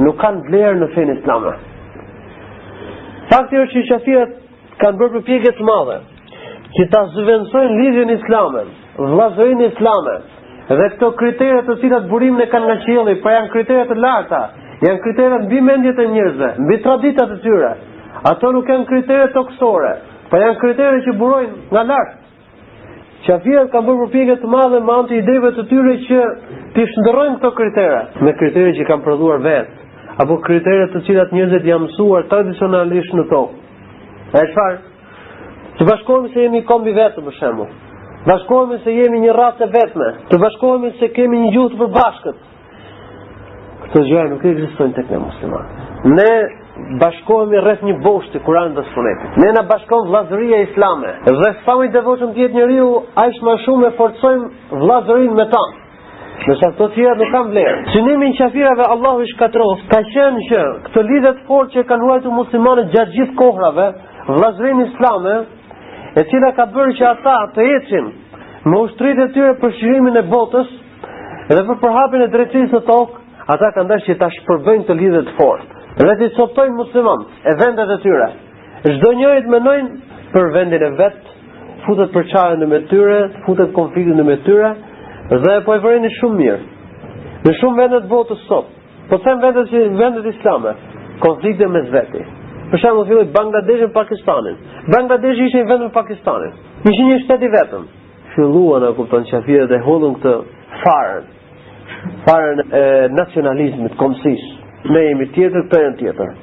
nuk kanë vlerë në fenë islame. Fakti është që qafirët kanë bërë përpjekje të madhe që ta zëvendësojnë lidhjen islame Vllazërinë islame dhe këto kritere të cilat burimin e kanë nga qielli, pra janë kritere të larta, janë kritere mbi mendjet e njerëzve, mbi traditat e tyre. Ato nuk janë kritere tokësore, por janë kritere që burojnë nga lart. Qafirët kanë bërë përpjekje të madhe me anë të ideve të tyre që t'i shndërrojnë këto kritere me kritere që kanë prodhuar vetë apo kritere të cilat njerëzit janë mësuar tradicionalisht në tokë. Ai çfarë? Të bashkohemi se jemi komb i vetëm për shembull. Të bashkohemi se jemi një racë e vetme. Të bashkohemi se kemi një gjuhë të përbashkët. Këto gjëra nuk ekzistojnë tek ne muslimanët. Ne bashkohemi rreth një boshti Kur'anit dhe Sunetit. Ne na bashkon vllazëria islame. Dhe sa më i devotshëm të jetë njeriu, aq më shumë e forcojmë vllazërinë me ta. Ndërsa këto të tjerat nuk kanë vlerë. Synimi i qafirave Allahu i shkatërroftë, ka qenë që këtë lidhje të fortë që e kanë ruajtur muslimanët gjatë gjithë kohërave, vllazërinë islame, e cila ka bërë që ata të ecin me ushtritë e tyre për çlirimin e botës dhe për përhapjen e drejtësisë në tokë, ata kanë dashë që ta shpërbëjnë këtë lidhje të fortë. Dhe t'i coptojnë muslimanët e vendet e tyre. Çdo njëri të mendojnë për vendin e vet, futën përçarjen ndërmjet tyre, futën konfliktin ndërmjet tyre dhe po e vëreni shumë mirë. Në shumë vende të botës sot, po them vende si vendet islame, konflikte mes veti. Për shembull, filloi Bangladeshi me Pakistanin. Bangladeshi ishte një vend me Pakistanin. Ishin një shtet i vetëm. Filluan, e kupton, qafirët e hodhën këtë farën. Farën e nacionalizmit, kombësisë, ne jemi tjetër, ata janë tjetër.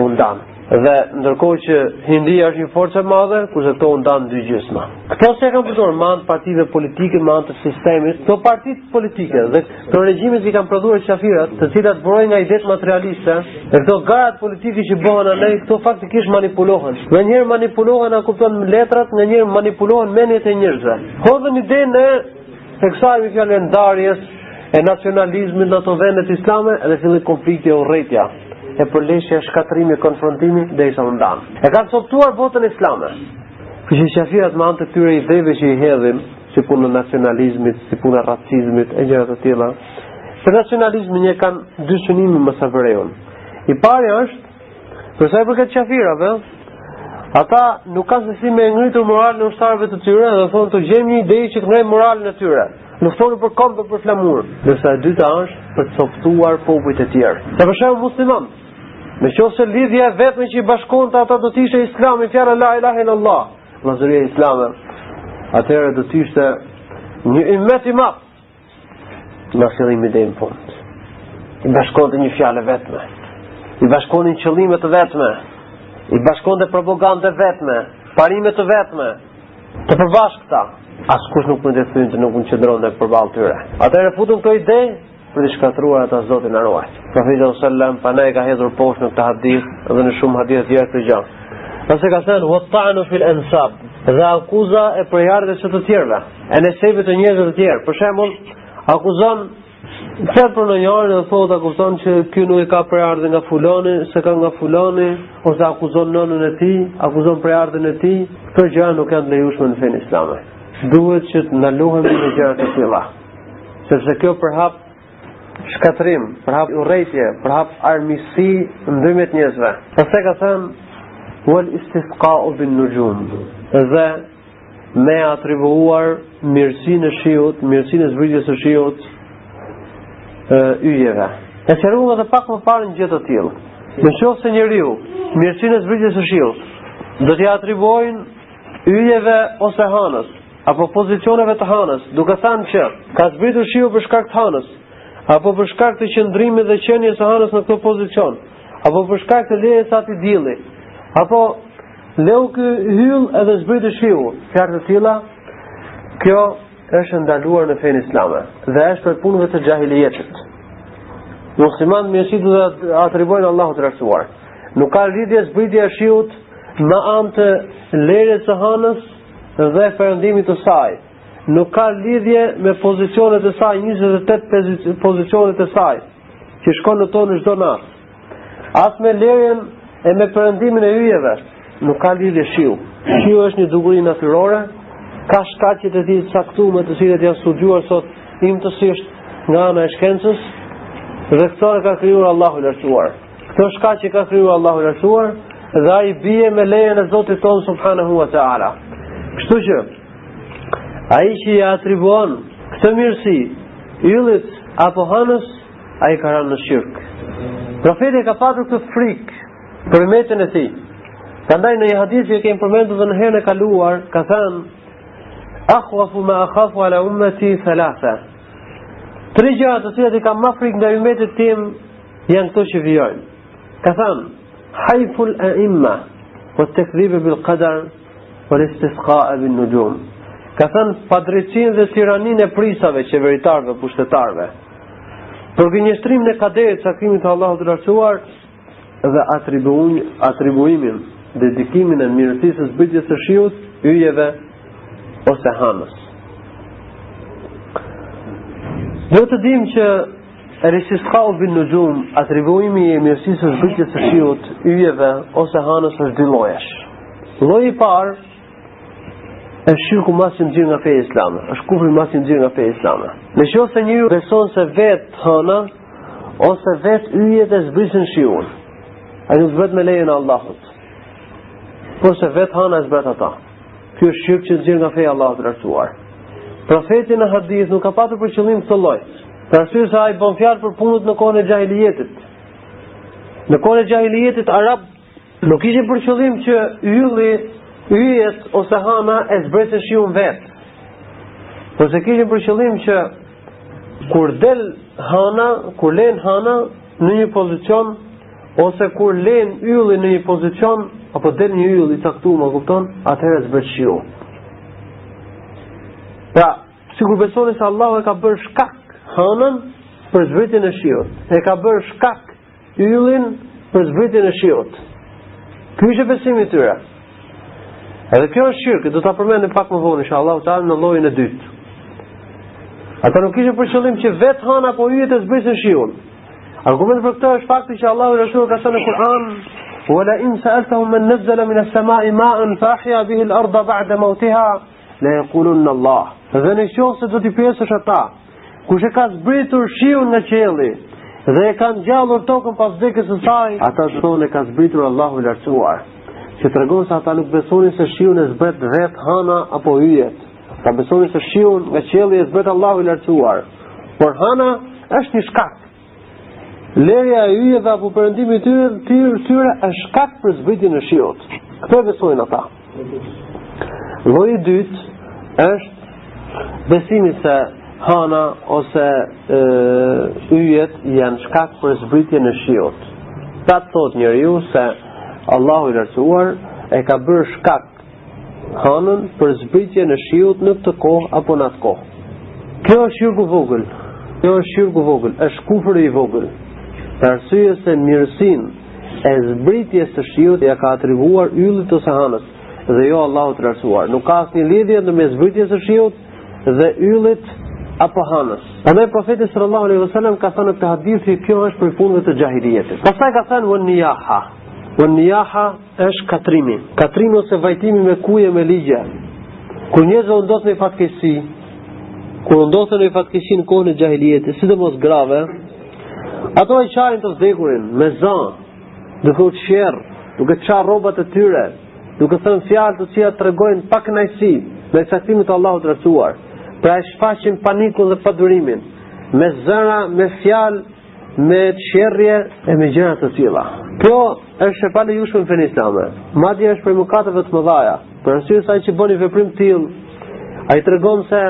U ndanë. Dhe ndërkohë që Hindia është një forcë e madhe, kurse këto u ndan dy gjysma. Këto e kanë përdor me anë të partive politike, me anë të sistemit, këto partitë politike dhe këto regjime që kanë prodhuar qafirat, të cilat burojnë nga idetë materialiste, dhe këto garat politike që bëhen anë, këto faktikisht manipulohen. Ndonjëherë manipulohen, a kupton me letrat, ndonjëherë manipulohen mendjet e njerëzve. Hodhën idenë Teksa i fjalë ndarjes e nacionalizmit në ato vendet islame dhe filloi konflikti e urrejtja e përleshja e shkatrrimi konfrontimi derisa u ndanë. E kanë coptuar botën islame. Kështu që qafirat me anë të këtyre ideve që i hedhin, si puna e nacionalizmit, si puna e racizmit, e gjëra të tilla. Për nacionalizmin një kanë dy synime më së I pari është Për sa i përket qafirave, ata nuk kanë se si me ngritur moralin e ushtarëve të tyre dhe thonë të gjejmë një ide që të ngrejmë moralin e tyre. Luftonin për komb dhe për flamur. Ndërsa e dyta është për të coptuar popujt e tjerë. Se për shembull muslimanët, në qoftë se lidhja e vetme që i bashkonte ata do të ishte Islami, fjala la ilaha illallah, vëllazëria islame. Atëherë do të ishte një umet i madh Në fillim edhe në fund. I bashkonte një fjalë e vetme. I bashkonte një qëllime të vetme. I bashkonte propagandë e vetme. Parime të vetme. Të përbashkëta. Askush nuk mund t'i thyente, nuk mund të qëndronte përballë tyre. Atëherë futën këto ide për t'i shkatrruar ata Zoti na ruajt. Profeti sallallahu alajhi wasallam prandaj e ka hedhur poshtë në këtë hadith dhe në shumë hadithe të tjera këtë gjë. Pasi ka thënë wa ta'nu fil ansab, dhe akuza e prejardhjes së të tjerëve. E nesebeve të njerëzve të tjerë, për shembull, akuzon Këtë për në njërën e thotë a kupton që ky nuk e ka prejardhjen nga fulani, s'e ka nga fulani, ose akuzon nënën e tij, akuzon prejardhjen e tij, këto gjëra nuk janë të lejueshme në fenë islame. Duhet që të ndalohemi nga gjëra të tilla. Sepse kjo përhap shkatrrim, përhap urrejtje, përhap armiqësi ndërmjet njerëzve. Pastaj ka thënë wal istisqa bin nujum. Dhe Me atribuuar mirësinë e shiut, mirësinë e zbritjes së shiut yjeve. E sqaruam edhe pak më parë një gjë të tillë. Në qoftë se njeriu mirësinë e zbritjes së shiut do t'i atribuojnë yjeve ose hënës apo pozicioneve të hënës, duke thënë që ka zbritur shiu për shkak të hënës, apo për shkak të qëndrimit dhe qenies së hënës në këtë pozicion, apo për shkak të lerjes së atij dielli, apo Leu ky hyll edhe zbriti shiu, fjalë të tilla, kjo është e ndaluar në fenë islame dhe është prej punëve të xahilijetit. Muslimanët mirësitë ia atribuojnë Allahut të Lartësuar. Nuk ka lidhje zbritja e shiut me anë të lerjes së hënës dhe perëndimit të saj. Nuk ka lidhje me pozicionet e saj 28 pozicionet e saj që shkon në to në çdo natë. As me lerjen e me përëndimin e yjeve, nuk ka lidhje shiu. Shiu është një dukuri natyrore, ka shkaqet e tij të caktume të cilat janë studiuar sot imtësisht nga ana e shkencës, dhe këto i ka krijuar Allahu i Lartësuar. Këto shkaqe ka krijuar Allahu i Lartësuar, dhe ai bie me lejen e Zotit tonë subhanahu wa ta'ala. Kështu që, ai që i atribuon këtë mirësi, yllit apo hanës, Ai ka rënë në shirk. Profeti ka patur këtë frikë për umetin e tij. Prandaj në një hadith që e kemi përmendur dhe në herën e kaluar, ka thënë: "Akhwafu ma akhafu ala ummati thalatha." Tre gjëra të cilat i kam më frikë ndaj umetit tim janë këto që vijojnë. Ka thënë: "Hayful a'imma wa takdhib bil qadar Wal istisqa'u bin nujum. Ka thënë padrejtësinë dhe tiraninë e prijësave, qeveritarëve, pushtetarëve. Përgënjeshtrimin e kaderit, caktimit të Allahut të Lartësuar, dhe atribuimin, dedikimin e mirësisë së zbritjes së shiut, yjeve ose hanës. Duhet të dimë që Elistisqa'u bin nujum, atribuimi i mirësisë së zbritjes së shiut, yjeve ose hanës është dyllojësh. Lloji i parë është shirk i madh, i nxjerr nga feja islame, është kufr i madh, i nxjerr nga feja islame. Në qoftë se njeriu beson se vetë hana ose vetë yjet e zbresin shiun, ai nuk zbret me lejen e Allahut. Porse vetë hana e zbret atë. Ky është shirk që nxjerr nga feja e Allahut të lartësuar. Profeti në hadith nuk ka patur për qëllim këtë lloj. Për arsye se ai bën fjalë për punën në kohën e xahilijetit. Në kohën e xahilijetit arabët nuk kishin për qëllim që ylli, yjet ose hana e zbresin shiun vetë. Porse kishin për qëllim që kur del hana, kur len hana në një pozicion Ose kur len ylli në një pozicion, apo del një yll i caktuar, më kupton? Atëherë zbret shiu. Pra, sikur besonin se Allahu e ka bërë shkak hënën për zbritjen e shiut, e ka bërë shkak yllin për zbritjen e shiut. Ky ishte besimi i tyre. Edhe kjo është shirk, do ta përmendim pak më vonë inshallahu ta'ala në llojin e dytë. Ata nuk kishin për qëllim që vetë hana apo yjet e zbresin shiun. Argument për këtë është fakti që Allahu i Lartësuar ka thënë në Kur'an, "Wa la in sa'altahum man nazzala min as-sama'i ma'an fa ahya bihi al-ardha ba'da mawtiha, la yaqulun Allah." Dhe në qoftë se do t'i pyesësh ata, kush e ka zbritur shiun nga qielli dhe e ka ngjallur tokën pas vdekjes së saj, ata thonë e ka zbritur Allahu i Lartësuar. Që tregon se ata nuk besonin se shiun e zbret vetë hana apo yjet. Ta besojnë se shiun nga qielli e zbret Allahu i lartësuar. Por hana është një shkak. Lerja e yjeve apo perëndimi i tyre, tyre, tyre është shkak për zbritjen e shiut. Këtë besojnë ata. Lloji i dytë është besimi se hana ose e, yjet janë shkak për zbritjen e shiut. Pra thotë njeriu se Allahu i lartësuar e ka bërë shkak Hënën për zbritjen e shiut në këtë kohë apo në atë kohë. Kjo është shirk i vogël. Kjo është shirk i vogël, është kufri i vogël. Për arsye se mirësinë e zbritjes së shiut ia ka atribuar yllit ose hanës dhe jo Allahut të lartësuar. Nuk ka asnjë lidhje ndërmjet zbritjes së shiut dhe yllit apo hanës. Andaj profeti sallallahu alaihi wasallam ka thënë në këtë hadith se kjo është prej punëve të xhahilijetit. Pastaj ka thënë wan niyaha. Wan niyaha është katrimi. Katrimi ose vajtimi me kuje me ligje. Kur njerëzve u ndodh një fatkeqësi, kur u ndodh një fatkeqësi në kohën e xhahilijetit, sidomos grave, ato e qajnë të vdekurin me zë, duke u çjerr, duke çarë rrobat e tyre, duke thënë fjalë të cilat tregojnë pakënaqësi ndaj caktimit të Allahut të lartësuar. Pra e shfaqin panikun dhe padurimin me zëra, me fjalë me çjerrje e me gjëra të tilla. Kjo është e palejueshme në fenë islame. Madje është prej mëkateve të mëdha. Për arsye se ai që bën një veprim të tillë, ai tregon se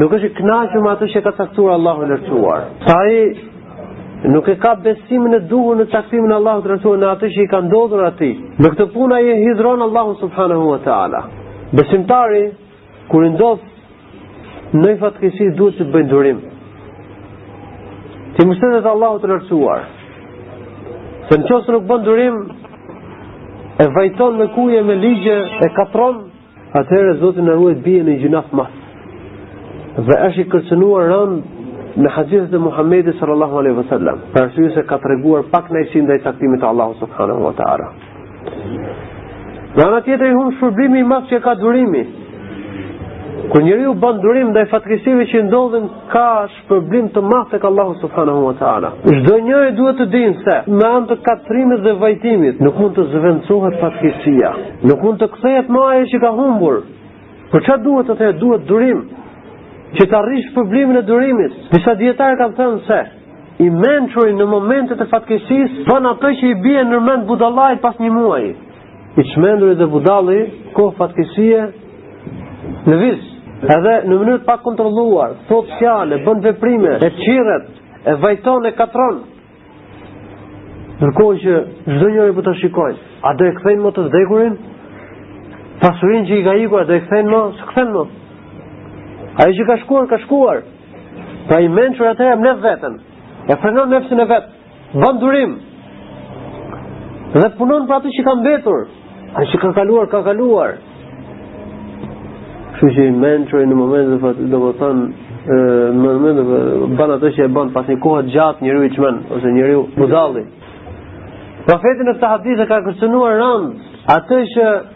nuk është i kënaqur me atë që ka caktuar Allahu i lartësuar. Se ai nuk e ka besimin e duhur në caktimin e Allahut të lartësuar në atë që i ka ndodhur atij. Në këtë punë ai hidhëron Allahun subhanahu wa taala. Besimtari Kur i ndodh ndonjë fatkeqësi duhet të bëjë durim. T'i mbështetet Allahut të lartësuar. Se në qoftë se nuk bën durim e vajton me kuje me ligje e katron, atëherë Zoti na ruajt bie në gjynah të madh. Dhe është i kërcënuar rëndë në hadithet e Muhamedit sallallahu alaihi wasallam, për arsye se ka treguar pakënaqësi ndaj caktimit të Allahut subhanahu wa taala. Në anën tjetër i humb shpërblimi i madh që ka durimi. Kur njeriu bën durim ndaj fatkeqësive që i ndodhin, ka shpërblim të madh tek Allahu Subhanahu wa ta'ala. Çdo njeri duhet ta dijë se, me anë të katrimit dhe vajtimit, nuk mund të zëvendësohet fatkeqësia. Nuk mund të kthehet ma ajo që ka humbur. Për çka duhet atëherë duhet durim? Që të arrijë shpërblimin e durimit. Disa dijetarë kanë thënë se, I mençuri në momentet e fatkeqësisë bën atë që i bie në mend budallait pas një muaji. I çmenduri dhe budalli koh fatkeqësie lëviz, edhe në mënyrë të pakontrolluar, thot fjalë, bën veprime, e çirret, e vajton e katrron. Ndërkohë që çdo njeri po ta shikojë, a do e kthejnë më të vdekurin? Pasurin që i ka ikur, a do e kthejnë më? S'e kthejnë më. Ajo që ka shkuar, ka shkuar. Pra i mençuri atëherë e mbledh veten, e frenon nefsin e vet, bën durim, dhe punon për atë që ka mbetur, ajo që ka kaluar, ka kaluar. Kështu që i mençuri në moment domethënë, në moment bën atë që e bën, pas një kohe të gjatë njeriu i çmendur, ose njeriu budalli. Profeti në këtë hadith e ka kërcënuar rëndë, atë që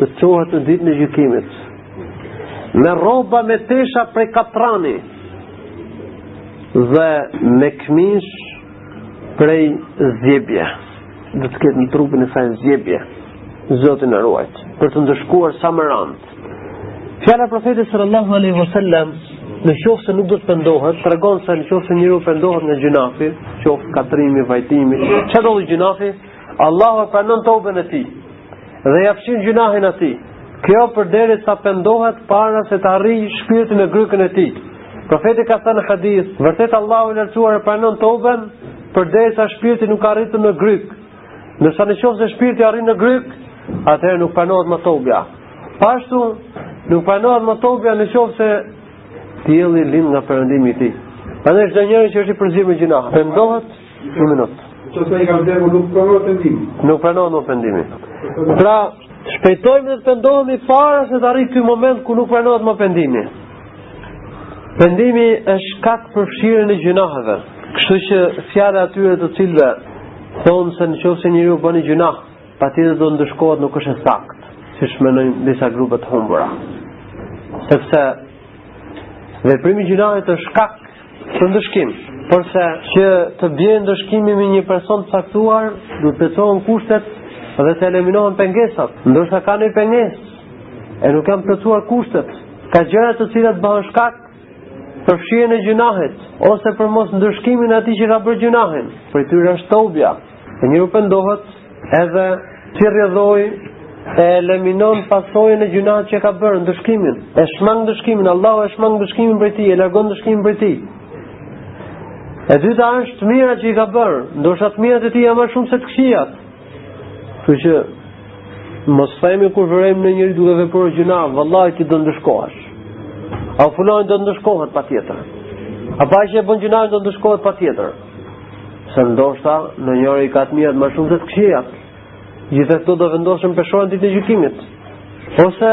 Të çohet në ditën e gjykimit. Me rroba me tesha prej katrani. Dhe me këmishë prej zgjebe. Do të ketë në trupin e saj zgjebe. Zoti na ruajt. Për t'u ndëshkuar sa më randë. Fjala e profetit sallallahu alaihi wasallam në qoftë se nuk do të pendohet, tregon se në qoftë se njeriu pendohet nga gjynafi, qoftë katrrimi, vajtimi, çfarëdo gjynafi, Allahu e pranon toben e tij dhe ia fshin gjynahin atij. Kjo përderisa pendohet para se të arrijë shpirti në grykën e tij. Profeti ka thënë në hadith, vërtet Allahu i lartësuar e pranon toben përderisa shpirti nuk ka arritur në gryk. Ndërsa në qoftë se shpirti arrin në gryk, atëherë nuk pranohet më tobja. Po ashtu nuk pranohet më tobja në qoftë se dielli lind nga perëndimi i tij. Prandaj çdo njeri që është i përzier me gjynahe, pendohet Një minut. Që se i ka vdekur nuk pranohet pendimi. Nuk pranohet më pendimi. Pra, shpejtojmë dhe të pendohemi para se të arrijë ky moment ku nuk pranohet më pendimi. Pendimi është shkak për fshirjen e gjynaheve. Kështu që fjala e atyre të cilëve, thonë se në qoftë se njeriu bën një gjynah, patjetër do të ndëshkohet nuk është e saktë, siç mendojnë disa grupe të humbura. Sepse, veprimi i gjynahit është shkak Për ndëshkim, porse që të bjerë ndëshkimi mbi një person të caktuar, duhet të plotësohen kushtet dhe të eliminohen pengesat, ndërsa ka një pengesë, e nuk janë plotësuar kushtet, ka gjëra të cilat bëhen shkak për fshirjen e gjynahit ose për mos ndëshkimin e atij që ka bërë gjynahin. Prej tyre është tobja. E njeriu pendohet Edhe ti rrjedhoi e eliminon pasojën e gjynahit që ka bërë ndëshkimin. E shmang ndëshkimin, Allahu e shmang ndëshkimin prej tij, e largon ndëshkimin prej tij. E dyta është të mirat që i ka bërë, ndoshta të mirat e tij janë ma shumë se të këqijat. Kështu që mos themi kur vërejmë një njeri duke vepruar gjynah, vallahi ti do ndëshkohesh. Apo filani do ndëshkohet patjetër. Apo ai që bën gjynah do ndëshkohet patjetër. Se ndoshta një njeri i ka të mirat ma shumë se të këqijat. Gjithë këto do vendosen në peshoren ditën e gjykimit. Ose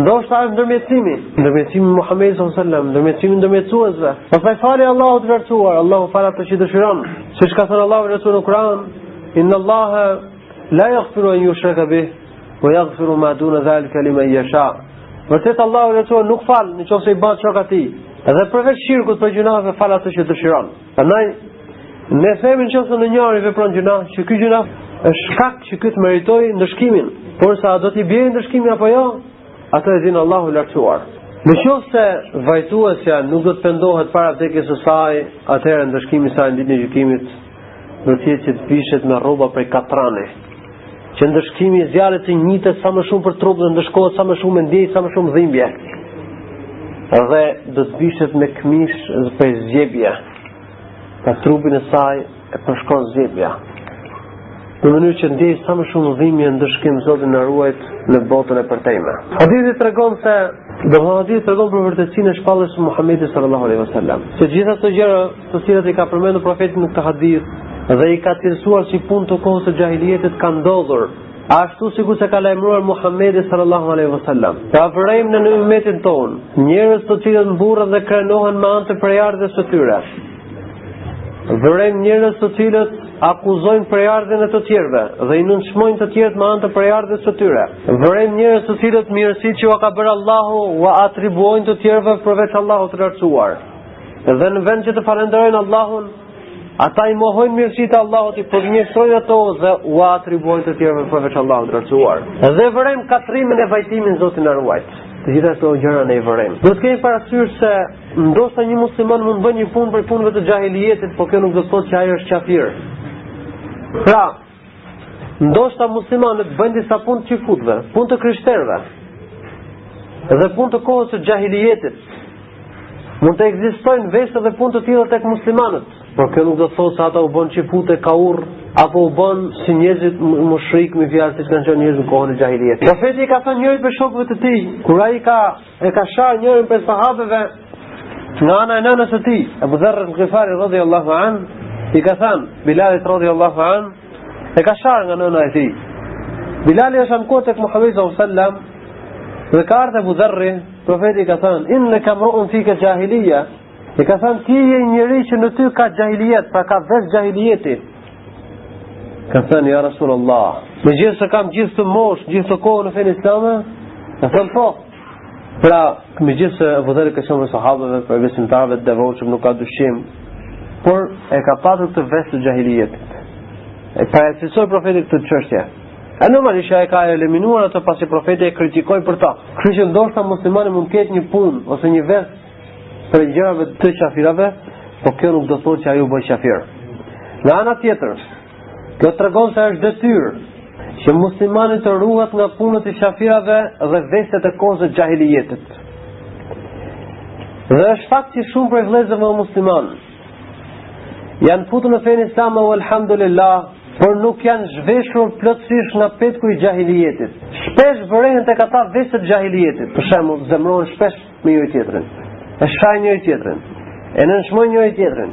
ndoshta është ndërmjetësimi, ndërmjetësimi i Muhamedit sallallahu alajhi wasallam, ndërmjetësimi i ndërmjetësuesve. Pastaj falja e Allahut të lartësuar, Allahu fal atë që dëshiron. Siç ka thënë Allahu në Kur'an, inna Allaha la yaghfiru an yushraka bih wa yaghfiru ma duna dhalika liman yasha. Vërtet Allahu i lartësuar nuk fal në qoftë se i ban shok atij. Edhe përveç shirkut prej gjynaheve fal atë që dëshiron. Andaj, ne themi në qoftë se një njeri vepron gjynah, që ky gjynah është shkak që ky të meritojë ndëshkimin. Por se a do t'i bjerë ndëshkimi apo jo, atë e din Allahu i lartësuar. Në qoftë se vajtuesja nuk do të pendohet para vdekjes së saj, atëherë ndëshkimi i saj në ditën e gjykimit Do të jetë që të vishet me rroba prej katrani. Që ndëshkimi i zjarrit të ngjitet sa më shumë për trup dhe të ndëshkohet sa më shumë të ndjejë sa më shumë dhimbje. Dhe do të vishet me këmishë prej zgjebje. Pra trupin e saj e përshkon zgjebja. në mënyrë që të ndjejë sa më shumë dhimbje ndëshkim Zoti na ruajt në botën e përtejme. Hadithi tregon se do të thotë hadithi tregon për vërtetësinë e shpalljes së Muhamedit sallallahu alaihi wasallam. Se të gjitha ato gjëra të cilat i ka përmendur profeti në këtë hadith dhe i ka cilësuar si punë të kohës së xhahilijetit kanë ndodhur Ashtu sikurse ka lajmëruar Muhammedi sallallahu alaihi wasallam. Pra vërejmë ne në umetin tonë, njerëz të cilët mburren dhe krenohen me anë të prejardhjes së tyre. Vërejmë njerëz të cilët akuzojnë prejardhjen e të tjerëve dhe i nënçmojnë të tjerët me anë të prejardhjes së tyre. Vërejmë njerëz të cilët mirësitë që ua ka bërë Allahu ua atribuojnë të tjerëve përveç Allahut të lartësuar. Dhe në vend që të falënderojnë Allahun, ata i mohojnë mirësitë e Allahut, i përgënjeshtrojnë ato dhe ua atribuojnë të tjerëve përveç Allahut të lartësuar. Dhe vërejmë katrimin e vajtimin Zoti na ruajt. Të gjitha këto gjëra ne i vërejmë. Do të kemi parasysh se Ndoshta një musliman mund të bëjë një punë prej punëve të xhahilijetit, por kjo nuk do të thotë që ai është kafir. Pra, ndoshta muslimanët bëjnë disa punë të çifutëve, punë të krishterëve. Dhe punë të kohës së xhahilijetit. Mund të ekzistojnë vese dhe punë të tilla tek muslimanët, por kjo nuk do të thotë se ata u bënë çifutë kaurrë apo u bënë si njerëzit mushrik me fjalë siç kanë qenë njerëzit në kohën e xhahilijetit. Profeti ka thënë njërit prej shokëve të tij, kur ai ka E ka sharë njërin prej sahabeve nga ana e nënës së tij, Ebu Dherr el-Gifari radijallahu anh, i ka thënë Bilalit radijallahu anh, e ka sharë nga nëna e tij. Bilali është ankuar tek Muhamedi salallahu alejhi ue selem dhe ka ardhur Ebu Dherri, profeti i ka thënë, "Inna kemruun fike xhahilije." I ka thënë ti je njeri që në ty ka xhahilijet, pra ka ves xhahilijeti. Ka thënë, ja Resulullah, me gjithë se kam gjithë këtë moshë, gjithë këtë kohë në fenë islame, ka thënë po. Pra, me gjithë se Ebu Dherri ka qenë prej sahabëve, prej besimtarëve të devotshëm, nuk ka dyshim, por e ka patur këtë ves të xhahilijetit. E pra e cilësoi profeti këtë çështje. E normalisht e ka eliminuar atë pasi profeti e kritikoi për të. Kështu që ndoshta muslimani mund të ketë një punë ose një ves prej gjërave të qafirave, po kjo nuk do të thotë që ai bëhet qafir. Nga ana tjetër, kjo tregon se është detyrë që muslimani të ruhet nga punët e qafirave dhe veset e kohës së xhahilijetit. Dhe është fakt që shumë prej vëllezërve muslimanë janë futur në fenë islame elhamdulilah, por nuk janë zhveshur plotësisht nga petku i xhahilijetit. Shpesh vërehen tek ata veset e xhahilijetit, për shembull, zemrohen shpesh me njëri-tjetrin. E shajnë njëri-tjetrin. E nënçmojnë njëri-tjetrin.